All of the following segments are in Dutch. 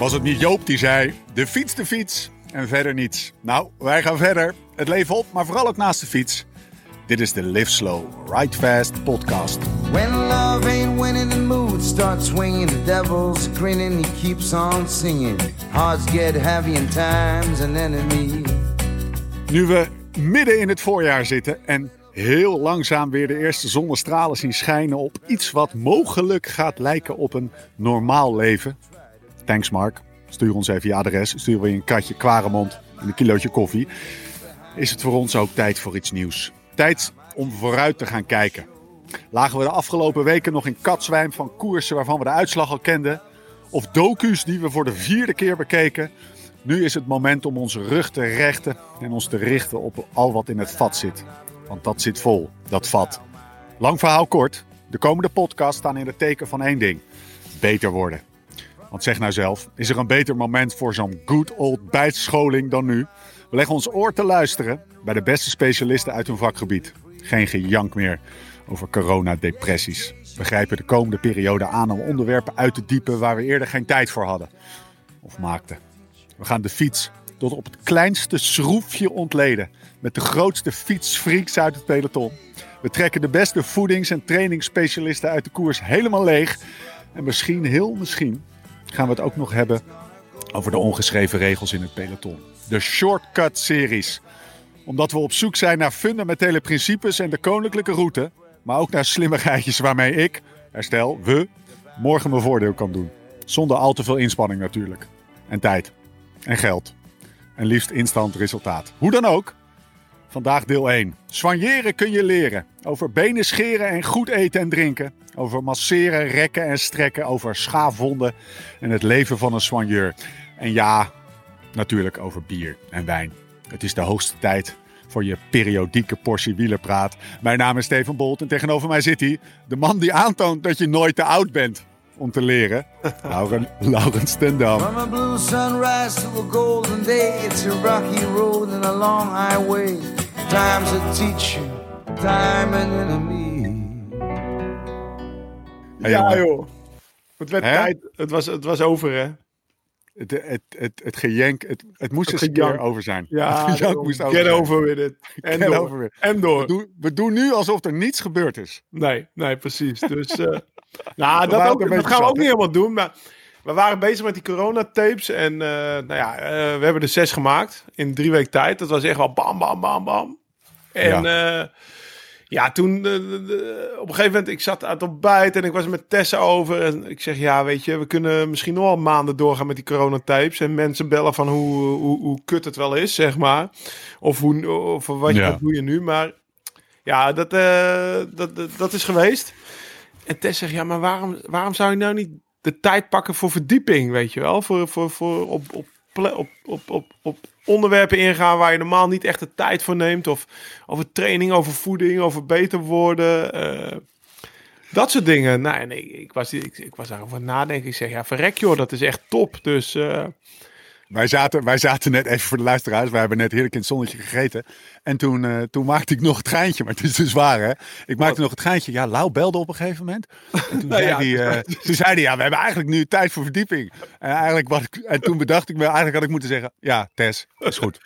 Was het niet Joop die zei: de fiets, de fiets en verder niets? Nou, wij gaan verder. Het leven op, maar vooral ook naast de fiets. Dit is de Live Slow, Ride Fast podcast. When love ain't winning, the mood starts swinging. The devil's grinning, he keeps on singing. Hearts get heavy and time's an enemy. Nu we midden in het voorjaar zitten en heel langzaam weer de eerste zonnestralen zien schijnen op iets wat mogelijk gaat lijken op een normaal leven. Thanks Mark. Stuur ons even je adres. Stuur we je een kratje kwaremond en een kilootje koffie. Is het voor ons ook tijd voor iets nieuws. Tijd om vooruit te gaan kijken. Lagen we de afgelopen weken nog in katzwijm van koersen waarvan we de uitslag al kenden? Of docu's die we voor de vierde keer bekeken? Nu is het moment om onze rug te rechten en ons te richten op al wat in het vat zit. Want dat zit vol, dat vat. Lang verhaal kort. De komende podcast staan in het teken van één ding. Beter worden. Want zeg nou zelf, is er een beter moment voor zo'n good old bijtscholing dan nu? We leggen ons oor te luisteren bij de beste specialisten uit hun vakgebied. Geen gejank meer over coronadepressies. We grijpen de komende periode aan om onderwerpen uit te diepen waar we eerder geen tijd voor hadden. Of maakten. We gaan de fiets tot op het kleinste schroefje ontleden. Met de grootste fietsfreaks uit het peloton. We trekken de beste voedings- en trainingsspecialisten uit de koers helemaal leeg. En misschien, heel misschien, gaan we het ook nog hebben over de ongeschreven regels in het peloton. De Shortcut-series. Omdat we op zoek zijn naar fundamentele principes en de koninklijke route. Maar ook naar slimmigheidjes waarmee ik, herstel, we, morgen mijn voordeel kan doen. Zonder al te veel inspanning natuurlijk. En tijd. En geld. En liefst instant resultaat. Hoe dan ook. Vandaag deel 1. Soigneren kun je leren. Over benen scheren en goed eten en drinken. Over masseren, rekken en strekken. Over schaafwonden en het leven van een soigneur. En ja, natuurlijk over bier en wijn. Het is de hoogste tijd voor je periodieke portie wielerpraat. Mijn naam is Steven Bolt en tegenover mij zit hij. De man die aantoont dat je nooit te oud bent om te leren. Lauren, Laurens Stendam. From a blue sunrise to a golden day, it's a rocky road and a long highway. Time's a teacher, time an enemy. Ja, joh. Het werd Hè? tijd. Het was, het was over, hè? Het, het, het, het gejenk, het, het moest Het eens een keer over zijn. Ja, het gejank moest get over zijn. over with it. En Get door. over. En We door. doen, we doen nu alsof er niets gebeurd is. Nee, nee, precies. Dus, eh nou, We dat, ook, een dat beetje gaan we ook niet helemaal doen. Maar we waren bezig met die coronatapes. En eh, nou ja, eh, we hebben er zes gemaakt in drie weken tijd. Dat was echt wel bam, bam, bam, bam. En ja, ja toen eh, op een gegeven moment, ik zat aan het ontbijt en ik was met Tessa over. En ik zeg, ja, weet je, we kunnen misschien nog wel maanden doorgaan met die coronatapes. En mensen bellen van hoe, hoe, hoe kut het wel is, zeg maar. Of, hoe, of wat, Ja. wat doe je nu. Maar ja, dat, eh, dat, dat, dat is geweest. En Tess zegt, ja, maar waarom, waarom zou je nou niet de tijd pakken voor verdieping, weet je wel? Voor, voor, voor op, op, op, op, op onderwerpen ingaan waar je normaal niet echt de tijd voor neemt. Of over training, over voeding, over beter worden. eh, dat soort dingen. Nou, nee, ik was, ik, ik was daarover nadenken. Ik zeg, ja, verrek joh, dat is echt top. Dus eh, Wij zaten, wij zaten net, even voor de luisteraars, wij hebben net heerlijk in het zonnetje gegeten. En toen, eh, toen maakte ik nog het geintje, maar het is dus waar hè. Ik maakte nog het geintje, ja, Lau belde op een gegeven moment. En toen, zei ja, hij, eh, toen zei hij, ja, we hebben eigenlijk nu tijd voor verdieping. En, eigenlijk wat ik, en toen bedacht ik me, eigenlijk had ik moeten zeggen, ja, Tess, is goed.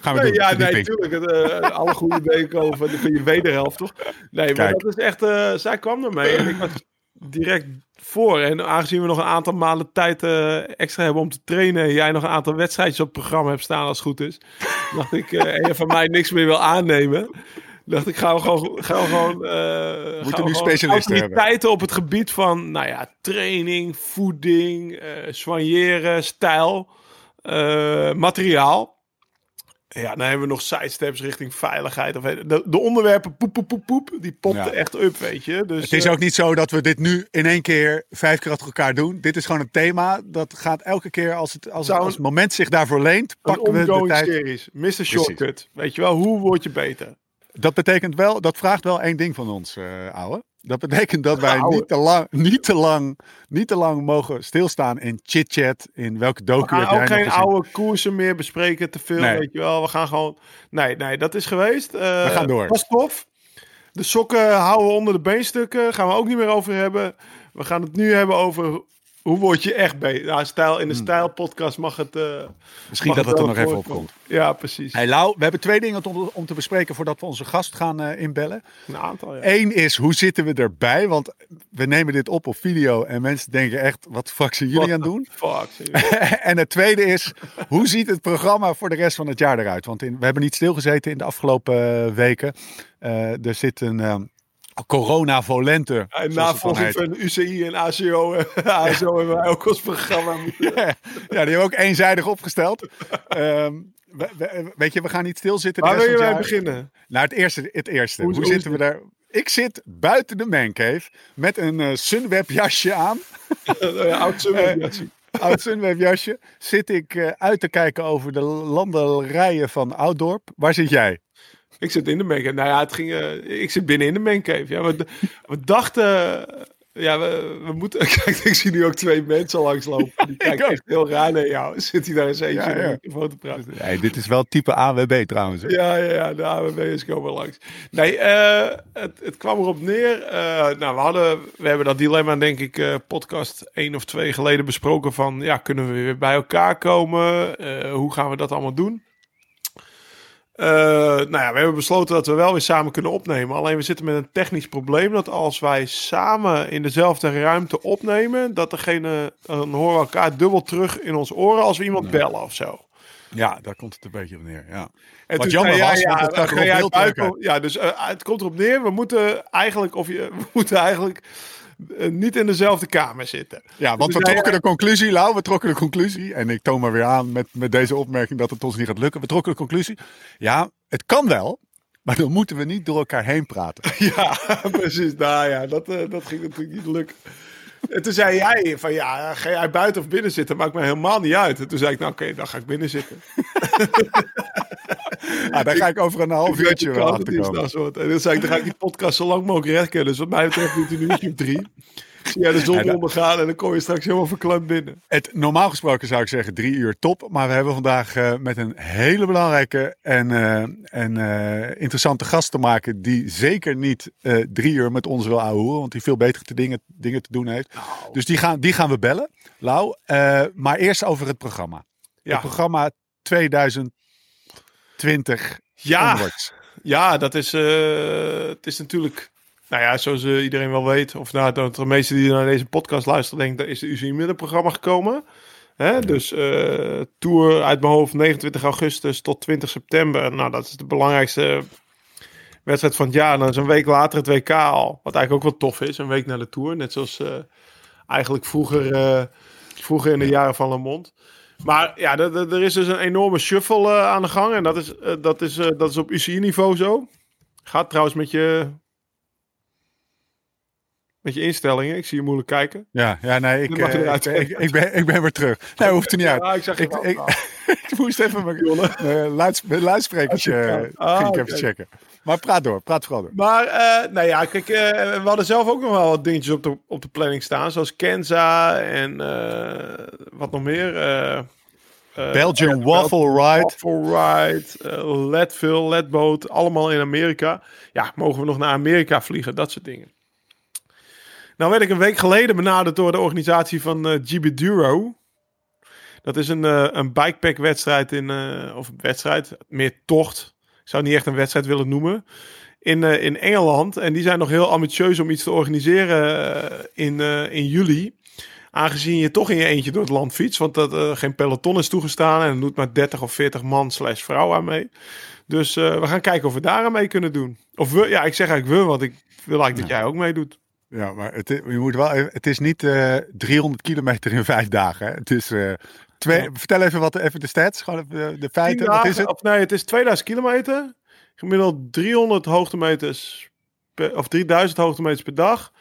Gaan we Nee, doen, ja, nee, verdieping. tuurlijk. Het, eh, alle goede ideeën komen van, van je wederhelft, toch? Nee, maar Kijk. dat is echt... zij kwam ermee en ik was direct voor. En aangezien we nog een aantal maanden tijd eh, extra hebben om te trainen... en jij nog een aantal wedstrijdjes op het programma hebt staan als het goed is... dacht ik, eh, en je van mij niks meer wil aannemen... dacht ik, gaan we gewoon... Gaan we gewoon eh, we nu specialisten autoriteiten op het gebied van, nou ja, training, voeding, soigneren, stijl, materiaal... Ja, dan hebben we nog sidesteps richting veiligheid. Of, de, de onderwerpen poep, poep, poep, poep, die popten Ja. echt up, weet je. Dus, Het is eh, ook niet zo dat we dit nu in één keer vijf keer achter elkaar doen. Dit is gewoon een thema. Dat gaat elke keer als het, als, als het moment zich daarvoor leent, een pakken we de tijd. series. Mr. Shortcut. Weet je wel, hoe word je beter? Dat betekent wel, dat vraagt wel één ding van ons, eh ouwe. Dat betekent dat wij niet te, lang, niet, te lang, niet te lang mogen stilstaan in chit-chat. In welke We docu heb gaan ook geen oude koersen meer bespreken, te veel, Nee. weet je wel. We gaan gewoon... Nee, nee, dat is geweest. Eh, We gaan door. Was tof. De sokken houden we onder de beenstukken. Gaan we ook niet meer over hebben. We gaan het nu hebben over Hoe word je echt? Nou, stijl, in de Hmm. stijlpodcast mag het... eh, Misschien mag dat het er nog even op komt. Ja, precies. Hey Lau, we hebben twee dingen om, om te bespreken voordat we onze gast gaan eh, inbellen. Een aantal, ja. Eén is, hoe zitten we erbij? Want we nemen dit op op video en mensen denken echt, wat de fuck zijn jullie aan het doen? Fuck, en het tweede is, hoe ziet het programma voor de rest van het jaar eruit? Want in, we hebben niet stilgezeten in de afgelopen eh, weken. Er zit een eh, corona volente. En zoals het na dan volging heet. van UCI en ACO, eh, ASO hebben wij ook ons programma ja, die hebben we ook eenzijdig opgesteld. Ehm, we- we- weet je, we gaan niet stilzitten. Waar wil je jaar. beginnen? Nou, het eerste. Het eerste. Hoe- Hoe, hoe zitten we daar? Ik zit buiten de mancave met een eh, Sunweb jasje aan. Uh, oud Sunweb, Eh, Oud Sunweb jasje. Zit ik uit te kijken over de landerijen van Ouddorp. Waar zit jij? Ik zit in de mancave. Nou ja, het ging, eh, ik zit binnen in de mancave. Ja, we, we dachten... Ja, we, we moeten... Kijk, ik zie nu ook twee mensen langslopen. Die kijken echt heel raar naar jou. Zit hij daar eens eentje Ja, in ja. te praten? Hey, dit is wel type AWB trouwens. hè? Ja, ja, ja, de AWB'ers komen langs. Nee, eh, het, het kwam erop neer. eh, nou, we, hadden, we hebben dat dilemma, denk ik, podcast één of twee geleden besproken. Van ja, kunnen we weer bij elkaar komen? Hoe gaan we dat allemaal doen? Eh, nou ja, we hebben besloten dat we wel weer samen kunnen opnemen. Alleen we zitten met een technisch probleem. Dat als wij samen in dezelfde ruimte opnemen, dat degene, dan horen we elkaar dubbel terug in ons oren als we iemand bellen of zo. Ja, daar komt het een beetje op neer. Ja. En Wat jammer was, jij, want ja, het leuk uit. Ja, dus eh, het komt erop neer. We moeten eigenlijk, of je, we moeten eigenlijk eh, niet in dezelfde kamer zitten. Ja, want Dus we trokken de conclusie, Lau, we trokken de conclusie. En ik toon maar weer aan met, met deze opmerking dat het ons niet gaat lukken. We trokken de conclusie. Ja, het kan wel, maar dan moeten we niet door elkaar heen praten. Ja, precies. Nou ja, dat, eh, dat ging natuurlijk niet lukken. En toen zei jij van ja, ga jij buiten of binnen zitten? Maakt me helemaal niet uit. En toen zei ik, nou oké, dan ga ik binnen zitten. Ah, daar ga ik over een half uurtje wel achter komen. En dan zei ik, dan ga ik die podcast zo lang mogelijk rekken. Dus wat mij betreft doet hij nu op drie. Zie jij de zon Ja, ondergaan en dan kom je straks helemaal verklemd binnen. Het, normaal gesproken zou ik zeggen drie uur top. Maar we hebben vandaag eh, met een hele belangrijke en, eh, en eh, interessante gast te maken. Die zeker niet drie uur met ons wil ouwehoeren. Want die veel betere te dingen, dingen te doen heeft. Nou. Dus die gaan, die gaan we bellen, Lau. Maar eerst over het programma. Ja. Het programma 2020 Ja, onwards. Ja, dat is, het is natuurlijk, nou ja, zoals eh, iedereen wel weet, of nou, dat de meesten die naar deze podcast luisteren, denken, daar is de UCI middenprogramma gekomen. Hè? Dus eh, tour uit mijn hoofd 29 augustus tot 20 september. Nou, dat is de belangrijkste wedstrijd van het jaar. Dan is een week later het WK al. Wat eigenlijk ook wel tof is, een week na de tour. Net zoals eh, eigenlijk vroeger, vroeger in de jaren van Le Monde. Maar ja, er- is dus een enorme shuffle aan de gang. En dat is, dat is, dat is op UCI-niveau zo. Gaat trouwens met je, met je instellingen. Ik zie je moeilijk kijken. Ja, ja, nee, ik, eh, ik, ik, ik ben, ik ben weer terug. Nee, hoeft er niet uit. Ja, ik zag Ik, wel. ik, ik moest even mijn uh, luids, luidsprekertje eh, ging ik Ah, even checken. Maar praat door, praat vooral door. Maar, eh, nou ja, kijk, we hadden zelf ook nog wel wat dingetjes op de, op de planning staan. Zoals Kenza en wat nog meer. Belgian Waffle Ride. Waffle Ride, Leadville, Leadboat, allemaal in Amerika. Ja, mogen we nog naar Amerika vliegen, dat soort dingen. Nou werd ik een week geleden benaderd door de organisatie van eh GB Duro. Dat is een, eh een bikepack-wedstrijd in, eh, of wedstrijd, meer tocht. Ik zou het niet echt een wedstrijd willen noemen. In, in Engeland. En die zijn nog heel ambitieus om iets te organiseren in, in juli. Aangezien je toch in je eentje door het land fietst. Want dat geen peloton is toegestaan. En er doet maar 30 of 40 man slash vrouw aan mee. Dus we gaan kijken of we daar aan mee kunnen doen. Of we, ja, ik zeg eigenlijk we, want ik wil eigenlijk dat jij ook meedoet. Ja, maar het, je moet wel, even- het is niet eh 300 kilometer in vijf dagen. Hè. Het is eh, twee, Vertel even, wat, even de stats, gewoon de, de feiten. Tien Wat dagen, is het? Of nee, het is 2000 kilometer. Gemiddeld 300 hoogtemeters. Per, of 3000 hoogtemeters per dag.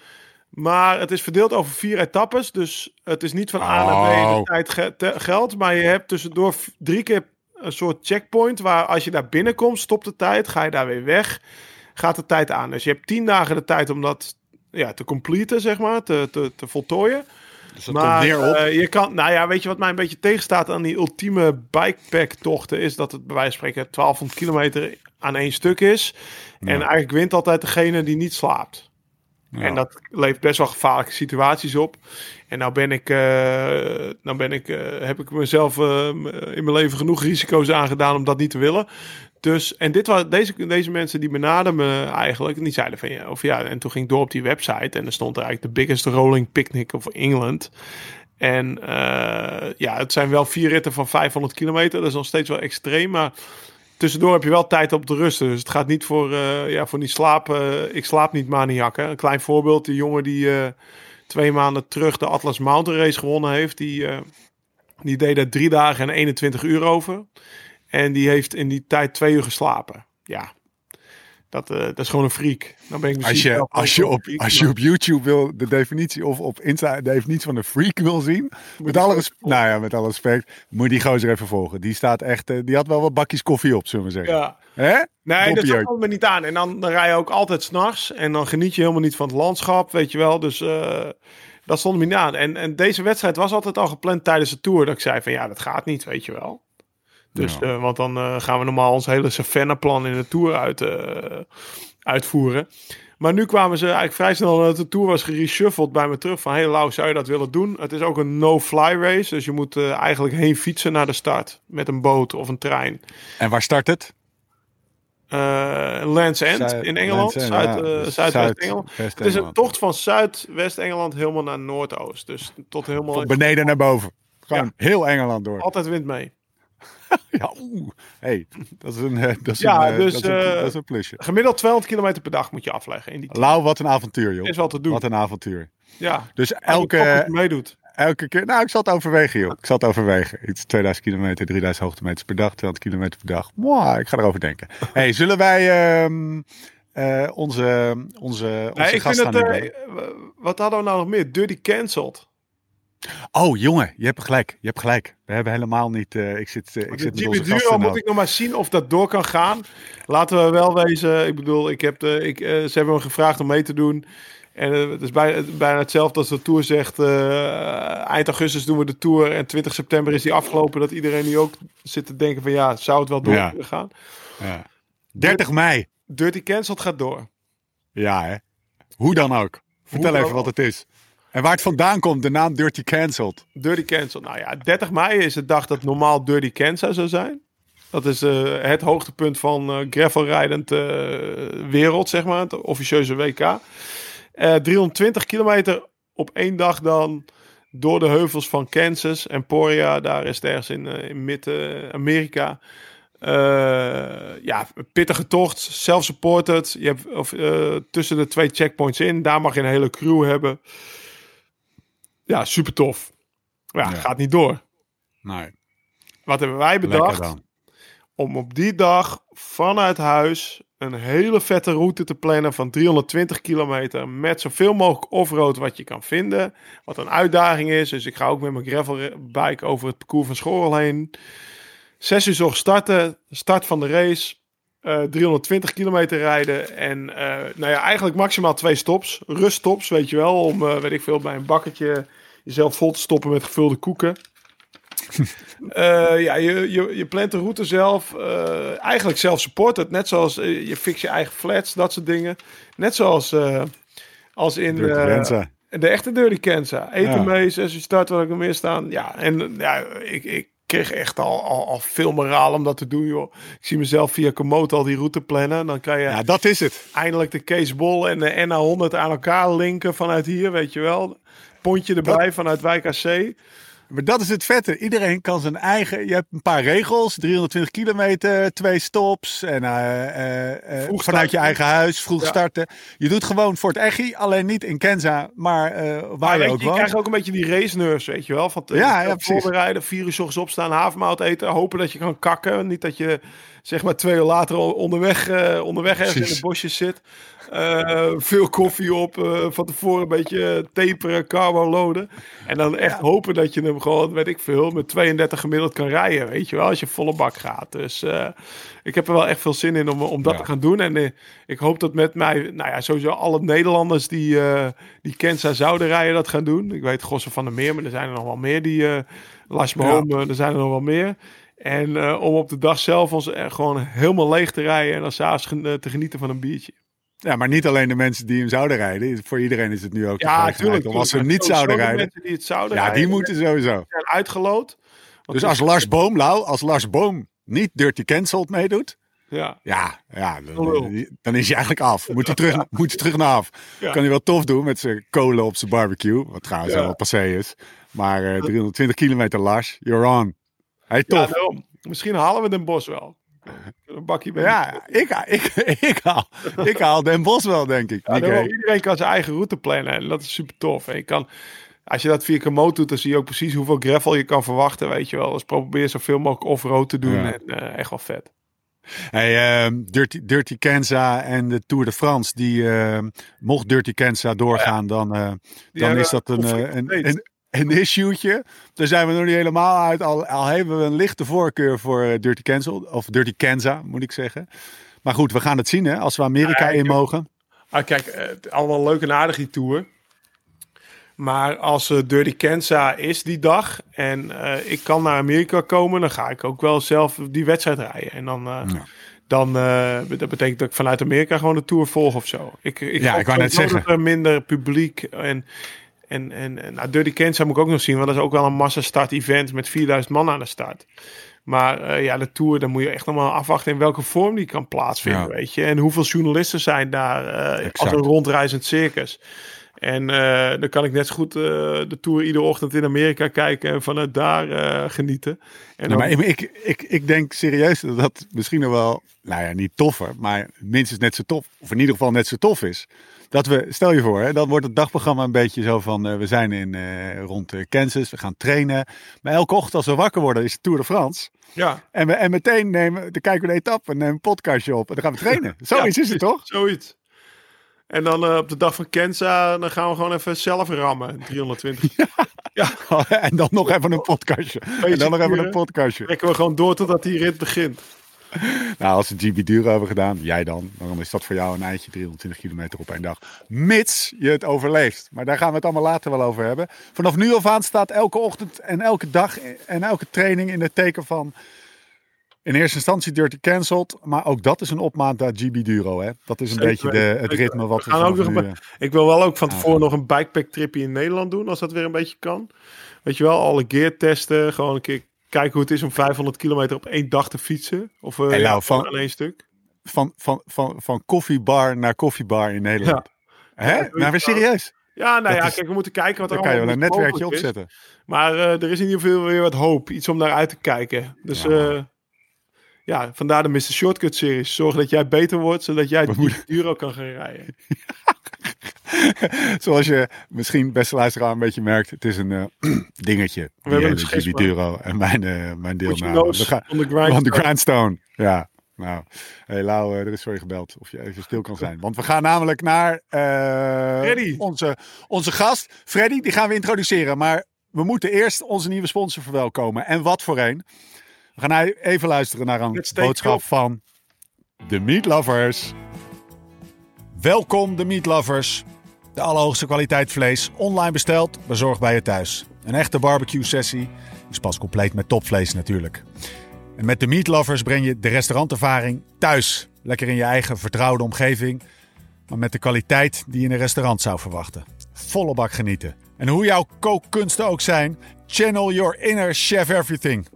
Maar het is verdeeld over vier etappes. Dus het is niet van A naar B Oh. de tijd ge- te- geldt. Maar je hebt tussendoor drie keer een soort checkpoint. Waar als je daar binnenkomt, stopt de tijd. Ga je daar weer weg. Gaat de tijd aan. Dus je hebt tien dagen de tijd om dat ja, te completen, zeg maar. Te, te, te voltooien. Dus dat Maar komt neer op. eh, je kan, nou ja, weet je wat mij een beetje tegenstaat aan die ultieme bikepack-tochten? Is dat het bij wijze van spreken 1200 kilometer aan één stuk is. En eigenlijk wint altijd degene die niet slaapt. En dat levert best wel gevaarlijke situaties op. En nou ben ik, eh, nou ben ik, eh, heb ik mezelf in mijn leven genoeg risico's aangedaan om dat niet te willen. Dus, en dit was, deze, deze mensen die benaderden me eigenlijk, en die zeiden van ja, of ja, en toen ging ik door op die website en er stond eigenlijk de biggest rolling picnic of England. En ja, het zijn wel vier ritten van 500 kilometer, dat is nog steeds wel extreem, maar tussendoor heb je wel tijd op te rusten. Dus het gaat niet voor, uh, ja, voor die slaap. Uh, ik slaap niet maniak. Hè. Een klein voorbeeld. De jongen die twee maanden terug de Atlas Mountain Race gewonnen heeft. Die, die deed er drie dagen en 21 uur over. En die heeft in die tijd twee uur geslapen. Ja, dat, uh, dat is gewoon een freak. Dan ben ik als je, als je, op, als je op YouTube wil de definitie of op Insta de definitie van een freak wil zien. Met alle, respect, nou ja, met alle respect. Moet je die gozer even volgen. Die staat echt. Uh, die had wel wat bakjes koffie op, zullen we zeggen. Ja. Hè? Nee, dat komt me niet aan. En dan, dan rij je ook altijd s'nachts. En dan geniet je helemaal niet van het landschap, weet je wel. Dus uh, dat stond me niet aan. En, en deze wedstrijd was altijd al gepland tijdens de tour. Dat ik zei van ja, dat gaat niet, weet je wel. Dus, ja. uh, want dan uh, gaan we normaal ons hele Savannah-plan in de Tour uit, uh, uitvoeren. Maar nu kwamen ze eigenlijk vrij snel dat de Tour was gereshuffled bij me terug. Van, hey Lau, zou je dat willen doen? Het is ook een no-fly race. Dus je moet eigenlijk heen fietsen naar de start. Met een boot of een trein. En waar start het? Land's End Zuid, in Engeland. End, Zuid, ja. Zuidwest-Engeland. Zuid, het is een tocht van Zuidwest-Engeland helemaal naar Noordoost. Dus tot helemaal... Van beneden naar boven. Gewoon ja. heel Engeland door. Altijd wind mee. ja, oeh. Hey, dat is een, dat is ja, een, dus, dat is een, uh, dat is een plusje. Gemiddeld 200 kilometer per dag moet je afleggen. In die Lau, wat een avontuur, joh. Is wel te doen. Wat een avontuur. Ja. Dus elke... meedoet. Elke keer, nou, ik zal het overwegen, joh. Ik zal het overwegen. Iets 2000 kilometer, 3000 hoogtemeters per dag, 200 kilometer per dag. Mwah, ik ga erover denken. hey, zullen wij um, uh, onze, onze, onze nee, ik vind het, uh, Wat hadden we nou nog meer? Dirty Cancelled. Oh, jongen, je hebt gelijk. Je hebt gelijk. We hebben helemaal niet. Uh, ik zit, uh, ik zit met Duro moet ik nog maar zien of dat door kan gaan. Laten we wel wezen. Ik bedoel, ik heb de, ik, uh, ze hebben me gevraagd om mee te doen. En het is bijna, bijna hetzelfde als de Tour zegt. eind augustus doen we de Tour. En 20 september is die afgelopen. Dat iedereen nu ook zit te denken van ja, zou het wel door ja. gaan? Ja. 30 mei. Dirty Cancelled gaat door. Ja, hè? Hoe dan ook. Vertel even wat het is. En waar het vandaan komt, de naam Dirty Cancelled. Dirty Cancelled. Nou ja, 30 mei is de dag dat normaal Dirty Kansas zou zijn. Dat is uh, het hoogtepunt van uh, gravelrijdend uh, wereld, zeg maar. Het officieuze WK. 320 kilometer op één dag dan door de heuvels van Kansas. Emporia, daar is het ergens in, in Midden-Amerika. ja, pittige tocht, self-supported. Je hebt of, tussen de twee checkpoints in. Daar mag je een hele crew hebben. Ja, super tof. Ja, ja, gaat niet door. Nee. Wat hebben wij bedacht? Om op die dag vanuit huis een hele vette route te plannen van 320 kilometer. Met zoveel mogelijk offroad wat je kan vinden. Wat een uitdaging is. Dus ik ga ook met mijn gravelbike over het parcours van Schorrel heen. Zes uur zorg starten. Start van de race. Uh, 320 kilometer rijden. En uh, nou ja, eigenlijk maximaal twee stops. Ruststops, weet je wel. Om, uh, weet ik veel, bij een bakketje jezelf vol te stoppen met gevulde koeken. uh, ja, je, je, je plant de route zelf. Uh, eigenlijk zelf supported. Net zoals uh, je fix je eigen flats, dat soort dingen. Net zoals als in de echte Dirty Kenza. Eten ja. mee, zes uur start, wat ik er meer staan. Ja, en ja, ik, ik kreeg echt al, al, al veel moraal om dat te doen, joh. Ik zie mezelf via Komoot al die route plannen. Dan kan je ja, dat is het. eindelijk de Kees Bol en de NA100 aan elkaar linken vanuit hier, weet je wel pontje erbij dat, vanuit Wijk AC. Maar dat is het vette. Iedereen kan zijn eigen. Je hebt een paar regels: 320 kilometer, twee stops. En uh, uh, vanuit je eigen huis, vroeg ja. starten. Je doet gewoon voor het Echi, alleen niet in Kenza, maar waar maar je ook je, je krijgt ook een beetje die race nerves, weet je wel. Van ja, ja, voorbereiden, vier uur ochtends opstaan, havermout eten, hopen dat je kan kakken. Niet dat je zeg maar twee uur later onderweg, onderweg ergens in de bosjes zit. Uh, veel koffie op, uh, van tevoren een beetje taperen, carbo loaden. En dan echt hopen dat je hem gewoon, weet ik veel, met 32 gemiddeld kan rijden. Weet je wel, als je volle bak gaat. Dus uh, ik heb er wel echt veel zin in om, om dat ja. te gaan doen. En ik hoop dat met mij, nou ja, sowieso alle Nederlanders die, die Kenza zouden rijden dat gaan doen. Ik weet Gossen van der Meer, maar er zijn er nog wel meer die, Lars Boom, ja. er zijn er nog wel meer. En uh, om op de dag zelf ons gewoon helemaal leeg te rijden en dan s'avonds gen te genieten van een biertje. Ja, maar niet alleen de mensen die hem zouden rijden. Voor iedereen is het nu ook Ja, natuurlijk. als ze hem niet zouden de rijden. mensen die het zouden Ja, die moeten sowieso. zijn uitgeloot. Dus als Lars Boom, Lau, als Lars Boom niet Dirty Cancelled meedoet, Ja, ja, ja dan, dan is hij eigenlijk af. Moet hij terug, moet hij terug naar af. Ja. Kan hij wel tof doen met zijn kolen op zijn barbecue, wat trouwens Ja. wel passé is. Maar eh, 320 kilometer Lars, you're on. Hey, ja tof. Misschien halen we Den Bos wel. Een bakje bij Ja, ik, ik, ik, haal, ik haal Den Bos wel, denk ik. Ja, hey. Iedereen kan zijn eigen route plannen en dat is super tof. En je kan, als je dat via Komoot doet, dan zie je ook precies hoeveel gravel je kan verwachten, weet je wel. Dus probeer zoveel mogelijk off-road te doen Ja. en eh, echt wel vet. Hey, ehm, Dirty, Dirty Kenza en de Tour de France, die ehm, mocht Dirty Kenza doorgaan, dan, eh, dan is dat een, eh, een, steeds. een, een issue'tje. Daar zijn we nog niet helemaal uit. Al, al hebben we een lichte voorkeur voor eh, Dirty Cancel, of Dirty Kenza, moet ik zeggen. Maar goed, we gaan het zien hè, als we Amerika Ja, in mogen. Ah, kijk, eh, allemaal leuk en aardig die tour. Maar als eh Dirty Kenza is die dag en ik kan naar Amerika komen, dan ga ik ook wel zelf die wedstrijd rijden. En dan, Ja. dan dat betekent dat ik vanuit Amerika gewoon de tour volg of zo. Ik, ik, Ja, ik wou net zeggen. dat er minder publiek en en, en, en nou, Dirty Kenza moet ik ook nog zien, want dat is ook wel een massa-start event met 4000 man aan de start. Maar eh, ja, de Tour, dan moet je echt nog maar afwachten in welke vorm die kan plaatsvinden, Ja. weet je. En hoeveel journalisten zijn daar eh, als een rondreizend circus. En eh, dan kan ik net zo goed de Tour iedere ochtend in Amerika kijken en vanuit daar genieten. En dan- maar ik, ik, ik, ik denk serieus dat dat misschien nog wel, nou ja, niet toffer, maar minstens net zo tof, of in ieder geval net zo tof is. Dat we, stel je voor, hè, dan wordt het dagprogramma een beetje zo van, eh, we zijn in, eh, rond eh, Kansas, we gaan trainen. Maar elke ochtend als we wakker worden is de Tour de France. ja, En, we, en meteen nemen, dan kijken we de etappe en nemen een podcastje op en dan gaan we trainen. Zoiets is het toch? zoiets. En dan op de dag van Kenza, dan gaan we gewoon even zelf rammen. 320. en dan nog even een podcastje. En dan nog even een podcastje. Trekken we gewoon door totdat die rit begint. Nou, als ze GB Duro hebben gedaan, jij dan, dan is dat voor jou een eindje 320 kilometer op één dag. Mits je het overleeft. Maar daar gaan we het allemaal later wel over hebben. Vanaf nu af aan staat elke ochtend en elke dag en elke training in het teken van... In eerste instantie Dirty Cancelled, maar ook dat is een opmaat naar GB Duro. Hè? Dat is een Zeker beetje de, het ritme wat we, We gaan ook nog nu, een eh, Ik wil wel ook van tevoren nog een bikepack tripje in Nederland doen, als dat weer een beetje kan. Weet je wel, alle gear testen, gewoon een keer kijken hoe het is om 500 kilometer op één dag te fietsen. Of eh ja, nou, van- één stuk. van, van, van, van koffiebar naar koffiebar in Nederland. Hè? Ja, doe nou, weer serieus. Ja, nou Dat ja, is- kijk, we moeten kijken wat er Dan kan je wel een allemaal netwerkje opzetten. Maar eh, er is in ieder geval weer wat hoop. Iets om naar uit te kijken. Dus Ja. ja, ja vandaar de Mr. Shortcut series. Zorg dat jij beter wordt, zodat jij die Duro kan gaan rijden. Zoals je misschien, beste luisteraar, een beetje merkt. Het is een eh, dingetje. We hebben een en mijn, eh, mijn deelname. We gaan- on the grind. On the grindstone. Ja, nou. Hey Lau, eh, er is voor je gebeld. Of je even stil kan zijn. Want we gaan namelijk naar onze, onze gast. Freddy, die gaan we introduceren. Maar we moeten eerst onze nieuwe sponsor verwelkomen. En wat voor een. We gaan nu even luisteren naar een boodschap van de Meat Lovers. Welkom de Meat Lovers. De allerhoogste kwaliteit vlees, online besteld, bezorgd bij je thuis. Een echte barbecue sessie is pas compleet met topvlees natuurlijk. En met de Meat Lovers breng je de restaurantervaring thuis. Lekker in je eigen vertrouwde omgeving, maar met de kwaliteit die je in een restaurant zou verwachten. Volle bak genieten. En hoe jouw kookkunsten ook zijn, channel your inner chef everything.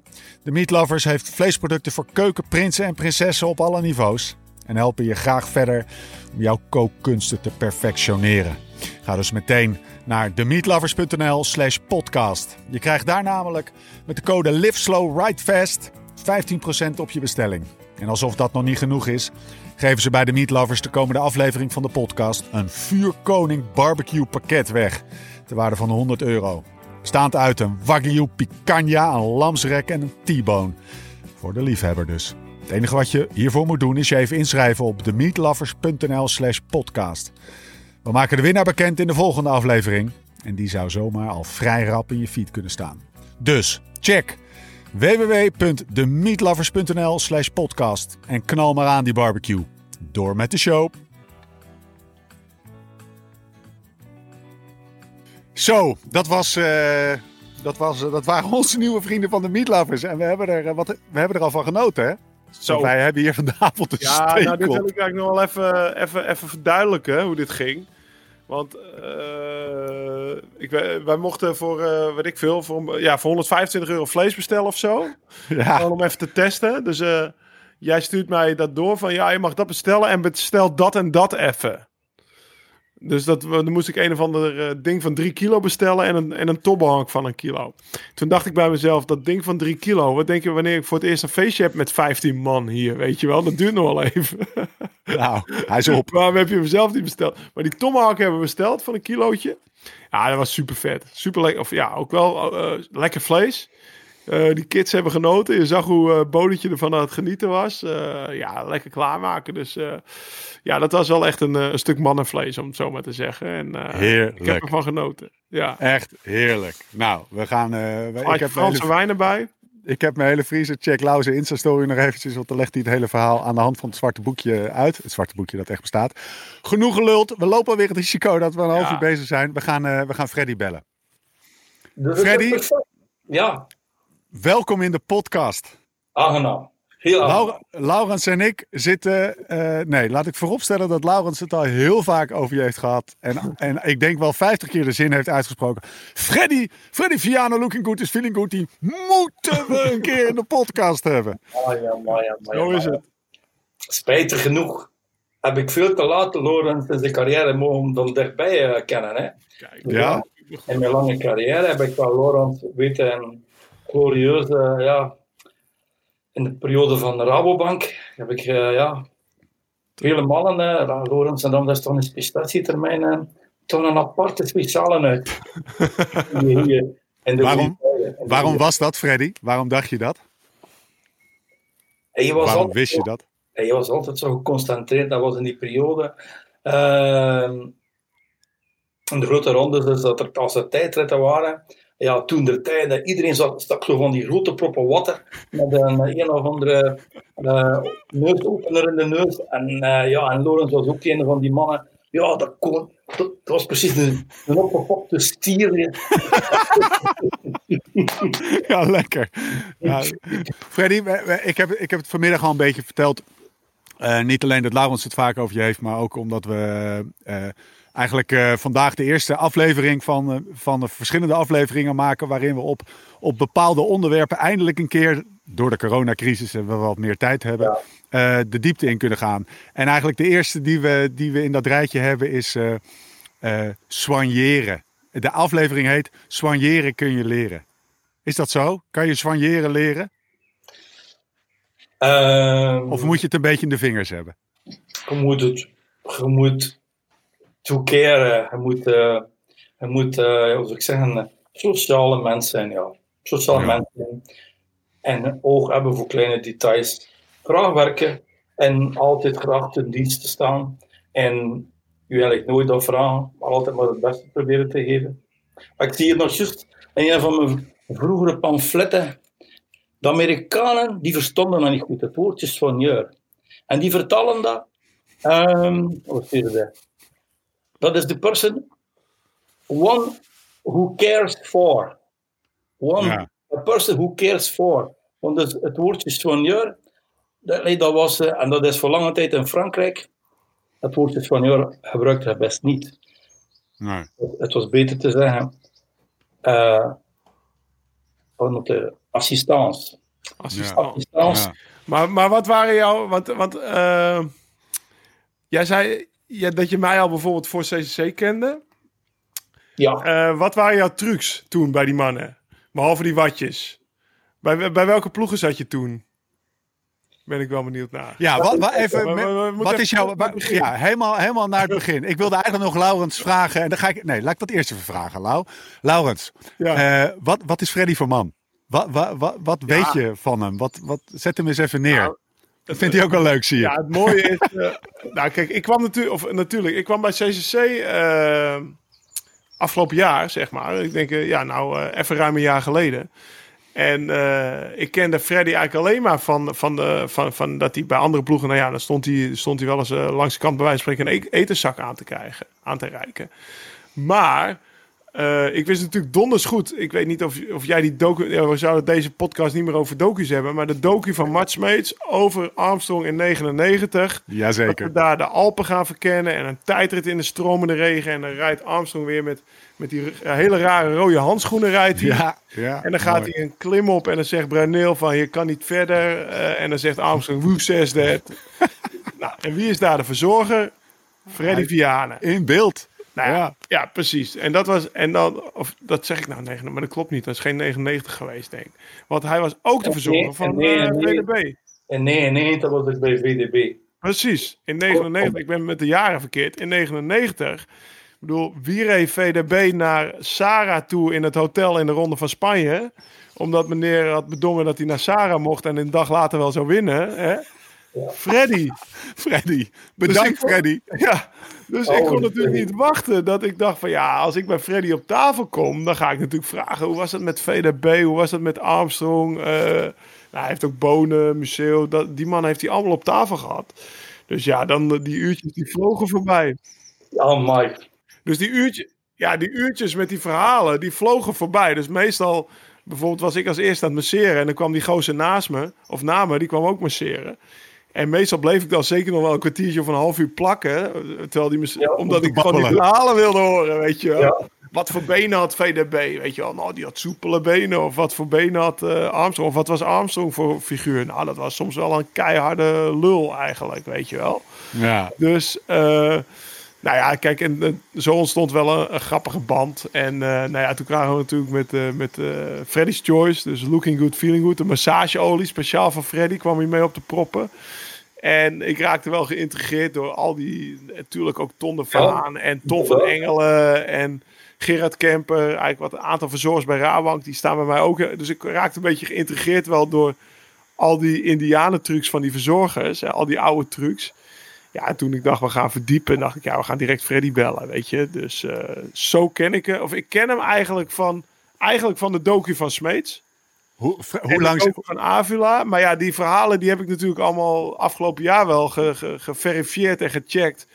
De Meat Lovers heeft vleesproducten voor keukenprinsen en prinsessen op alle niveaus. En helpen je graag verder om jouw kookkunsten te perfectioneren. Ga dus meteen naar themeatlovers.nl slash podcast. Je krijgt daar namelijk met de code LiveSlowRideFast 15% op je bestelling. En alsof dat nog niet genoeg is, geven ze bij de Meat Lovers de komende aflevering van de podcast een Vuurkoning barbecue pakket weg. Ter waarde van 100 euro. Bestaand uit een Wagyu picanha, een lamsrek en een T-bone. Voor de liefhebber dus. Het enige wat je hiervoor moet doen is je even inschrijven op themeatlovers.nl slash podcast. We maken de winnaar bekend in de volgende aflevering. En die zou zomaar al vrij rap in je feed kunnen staan. Dus check www.themeatlovers.nl slash podcast. En knal maar aan die barbecue. Door met de show. Zo, dat, was, eh, dat, was, dat waren onze nieuwe vrienden van de Meatlovers. En we hebben er, eh, wat, we hebben er al van genoten, hè? Zo. Wij hebben hier vanavond een Ja, nou, dit wil ik eigenlijk nog wel even, even, even verduidelijken hoe dit ging. Want eh, ik, wij mochten voor, eh weet ik veel, voor, ja, voor 125 euro vlees bestellen of zo. Ja, Gewoon om even te testen. Dus eh, jij stuurt mij dat door van ja, je mag dat bestellen en bestel dat en dat even. Dus dat, dan moest ik een of ander eh, ding van 3 kilo bestellen en een, en een tomahawk van een kilo. Toen dacht ik bij mezelf, dat ding van 3 kilo, wat denk je wanneer ik voor het eerst een feestje heb met 15 man hier, weet je wel? Dat duurt nog wel even. nou, hij is op. Waarom heb je hem zelf niet besteld? Maar die tomahawk hebben we besteld van een kilootje. Ja, dat was super vet. Super lekker. Of ja, ook wel eh, lekker vlees. Eh, die kids hebben genoten. Je zag hoe uh, Bodetje ervan aan het genieten was. Eh, ja, lekker klaarmaken. Dus eh, ja, dat was wel echt een, eh, een stuk mannenvlees, om het zo maar te zeggen. En, eh, Heerlijk. Ik heb ervan genoten. Ja. Echt heerlijk. Nou, we gaan... eh, we- ik, heb Franse hele, wijn erbij. ik heb mijn hele vriezer. Check Lauze Insta-story nog eventjes. Want dan legt hij het hele verhaal aan de hand van het zwarte boekje uit. Het zwarte boekje dat echt bestaat. Genoeg geluld. We lopen alweer het risico dat we een half Ja. uur bezig zijn. We gaan, eh, we gaan Freddy bellen. Dus Freddy? Ja, Welkom in de podcast. aangenaam. Heel Laurens en ik zitten. eh, nee, laat ik vooropstellen dat Laurens het al heel vaak over je heeft gehad. En, en ik denk wel 50 keer de zin heeft uitgesproken. Freddy, Freddy Viano looking good is feeling good. Die moeten we een keer in de podcast hebben. Ah, ja, maar ja, maar ja, Zo is het. Spijtig genoeg heb ik veel te laat Lorenz in zijn carrière mogen van dichtbij eh, kennen. Hè. Kijk, Ja. In mijn lange carrière heb ik wel Lorenz weten en glorieus, eh, ja, in de periode van Rabobank heb ik, eh, ja, vele mannen, uh, Lorenz en dan dat is toch een specialisatietermijn, eh, toch een aparte speciale uit. Hier, hier, in de Waarom? de Waarom was dat, Freddy? Waarom dacht je dat? Hij was Waarom altijd wist je dat? Hij was altijd zo geconcentreerd. Dat was in die periode. ehm, in de grote rondes, dus dat er als er tijdritten waren. Ja, toen de tijd, dat iedereen zat, stak zo van die grote proppen water. Met een, een of andere eh, neusopener in de neus. En, eh, ja, en Lorenz was ook een van die mannen. Ja, dat, kon, dat, was precies een, een opgepopte stier. Ja, lekker. Freddy, ik heb, ik heb het vanmiddag al een beetje verteld. Eh, niet alleen dat Laurens het vaak over je heeft, maar ook omdat we eh, eigenlijk eh, vandaag de eerste aflevering van, eh, van de verschillende afleveringen maken. Waarin we op, op bepaalde onderwerpen eindelijk een keer, door de coronacrisis en we wat meer tijd hebben, eh, de diepte in kunnen gaan. En eigenlijk de eerste die we, die we in dat rijtje hebben is soigneren. De aflevering heet Soigneren kun je leren. Is dat zo? Kan je soigneren leren? Ehm, Of moet je het een beetje in de vingers hebben? je moet het, je moet toekeren, je moet, eh, je moet eh, hoe zou ik zeggen, sociale mens zijn, ja. Sociale Ja. mens zijn. En oog hebben voor kleine details. Graag werken en altijd graag ten dienste staan. En u eigenlijk nooit afvragen, maar altijd maar het beste proberen te geven. Maar ik zie hier nog juist in een van mijn vroegere pamfletten. De Amerikanen die verstonden dat niet goed, het woordje soigneur. En die vertalen dat. ehm wat is dat? Dat is the person, one who cares for. One, Ja. a person who cares for. Want dus het woordje soigneur, dat, dat was, eh, en dat is voor lange tijd in Frankrijk, het woordje soigneur gebruikte hij best niet. Nee. Het was beter te zeggen, eh van de assistance. Assistance. Ja. Maar, maar wat waren jouw... Want, want eh, jij zei ja, dat je mij al bijvoorbeeld voor CCC kende. Ja. Eh, wat waren jouw trucs toen bij die mannen? Behalve die watjes. Bij, bij welke ploegen zat je toen? Ben ik wel benieuwd naar. Ja, wat, wat, even, Maar- maar- maar- moet wat is jouw... Ja, helemaal, helemaal naar het begin. Ik wilde eigenlijk nog Laurens vragen. En dan ga ik... Nee, laat ik dat eerst even vragen, Lau. Laurens, Ja. eh, wat, wat is Freddy voor man? Wat, wat, wat, wat weet je van hem? Wat, wat, zet hem eens even neer. Nou, dat vindt hij ook wel leuk, zie je. Ja, het mooie is... eh, nou, kijk, ik kwam natuurlijk... Of natuurlijk, ik kwam bij CCC eh, afgelopen jaar, zeg maar. Ik denk, eh, ja, nou, even ruim een jaar geleden. En ik kende Freddy eigenlijk alleen maar van, van, de, van, van dat hij bij andere ploegen... Nou ja, dan stond hij, stond hij wel eens langs de kant bij wijze een e- etenszak aan te krijgen, aan te reiken. Maar... eh, ik wist natuurlijk donders goed. Ik weet niet of, of jij die docu... Ja, we zouden deze podcast niet meer over docu's hebben. Maar de docu van Smeets over Armstrong in 99. Dat Jazeker. we daar de Alpen gaan verkennen. En een tijdrit in de stromende regen. En dan rijdt Armstrong weer met, met die hele rare rode handschoenen rijdt hij. Ja, ja. En dan gaat mooi. hij een klim op en dan zegt Bruneel van je kan niet verder. Eh, en dan zegt Armstrong, who says that? nou, en wie is daar de verzorger? Freddy Vianen. In beeld. Nou ja, Ja. ja. precies. En dat was, en dan, of dat zeg ik nou, 9, maar dat klopt niet. Dat is geen 99 geweest, denk ik. Want hij was ook de verzorger Nee, van nee, eh, nee. VDB. In 99 was ik bij VDB. Precies, in 99. Ik ben met de jaren verkeerd. In 99. Ik bedoel, wie reed VDB naar Sarah toe in het hotel in de Ronde van Spanje? Omdat meneer had bedongen dat hij naar Sarah mocht en een dag later wel zou winnen. Hè? Freddy. Freddy. Bedankt, Dus ik- Freddy. Ja, dus Oh, ik kon natuurlijk Freddy. niet wachten dat ik dacht van ja, als ik bij Freddy op tafel kom, dan ga ik natuurlijk vragen hoe was het met VDB, hoe was het met Armstrong. Eh, nou, hij heeft ook Bonen, Museo, dat, die man heeft hij allemaal op tafel gehad. Dus ja, dan eh, die uurtjes die vlogen voorbij. Ja, Mike. Dus die, uurtje, ja, die uurtjes met die verhalen, die vlogen voorbij. Dus meestal, bijvoorbeeld was ik als eerste aan het masseren en dan kwam die gozer naast me, of na me, die kwam ook masseren. En meestal bleef ik dan zeker nog wel een kwartiertje of een half uur plakken. Terwijl die Ja, omdat ik gewoon die babbelen. verhalen wilde horen, weet je wel. Ja. Wat voor benen had VDB, weet je wel. Nou, die had soepele benen. Of wat voor benen had eh, Armstrong. Of wat was Armstrong voor figuur? Nou, dat was soms wel een keiharde lul eigenlijk, weet je wel. Ja. Dus, eh, nou ja, kijk, en eh, zo ontstond wel een, een grappige band. En eh, nou ja, toen kwamen we natuurlijk met, eh, met eh, Freddy's Choice, dus Looking Good, Feeling Good. Een massageolie, speciaal voor Freddy, kwam hij mee op de proppen. En ik raakte wel geïntegreerd door al die, natuurlijk ook Ton de Vaan en Ton van Engelen en Gerard Kemper. Eigenlijk wat een aantal verzorgers bij Rabank, die staan bij mij ook. Dus ik raakte een beetje geïntegreerd wel door al die indianentrucs van die verzorgers. Al die oude trucs. Ja, en toen ik dacht, we gaan verdiepen, dacht ik, ja, we gaan direct Freddy bellen, weet je. Dus eh, zo ken ik hem. Of ik ken hem eigenlijk van, eigenlijk van de docu van Smeets. Hoe, hoe lang... van Avila. Maar ja, die verhalen die heb ik natuurlijk allemaal afgelopen jaar wel ge- ge- geverifieerd en gecheckt.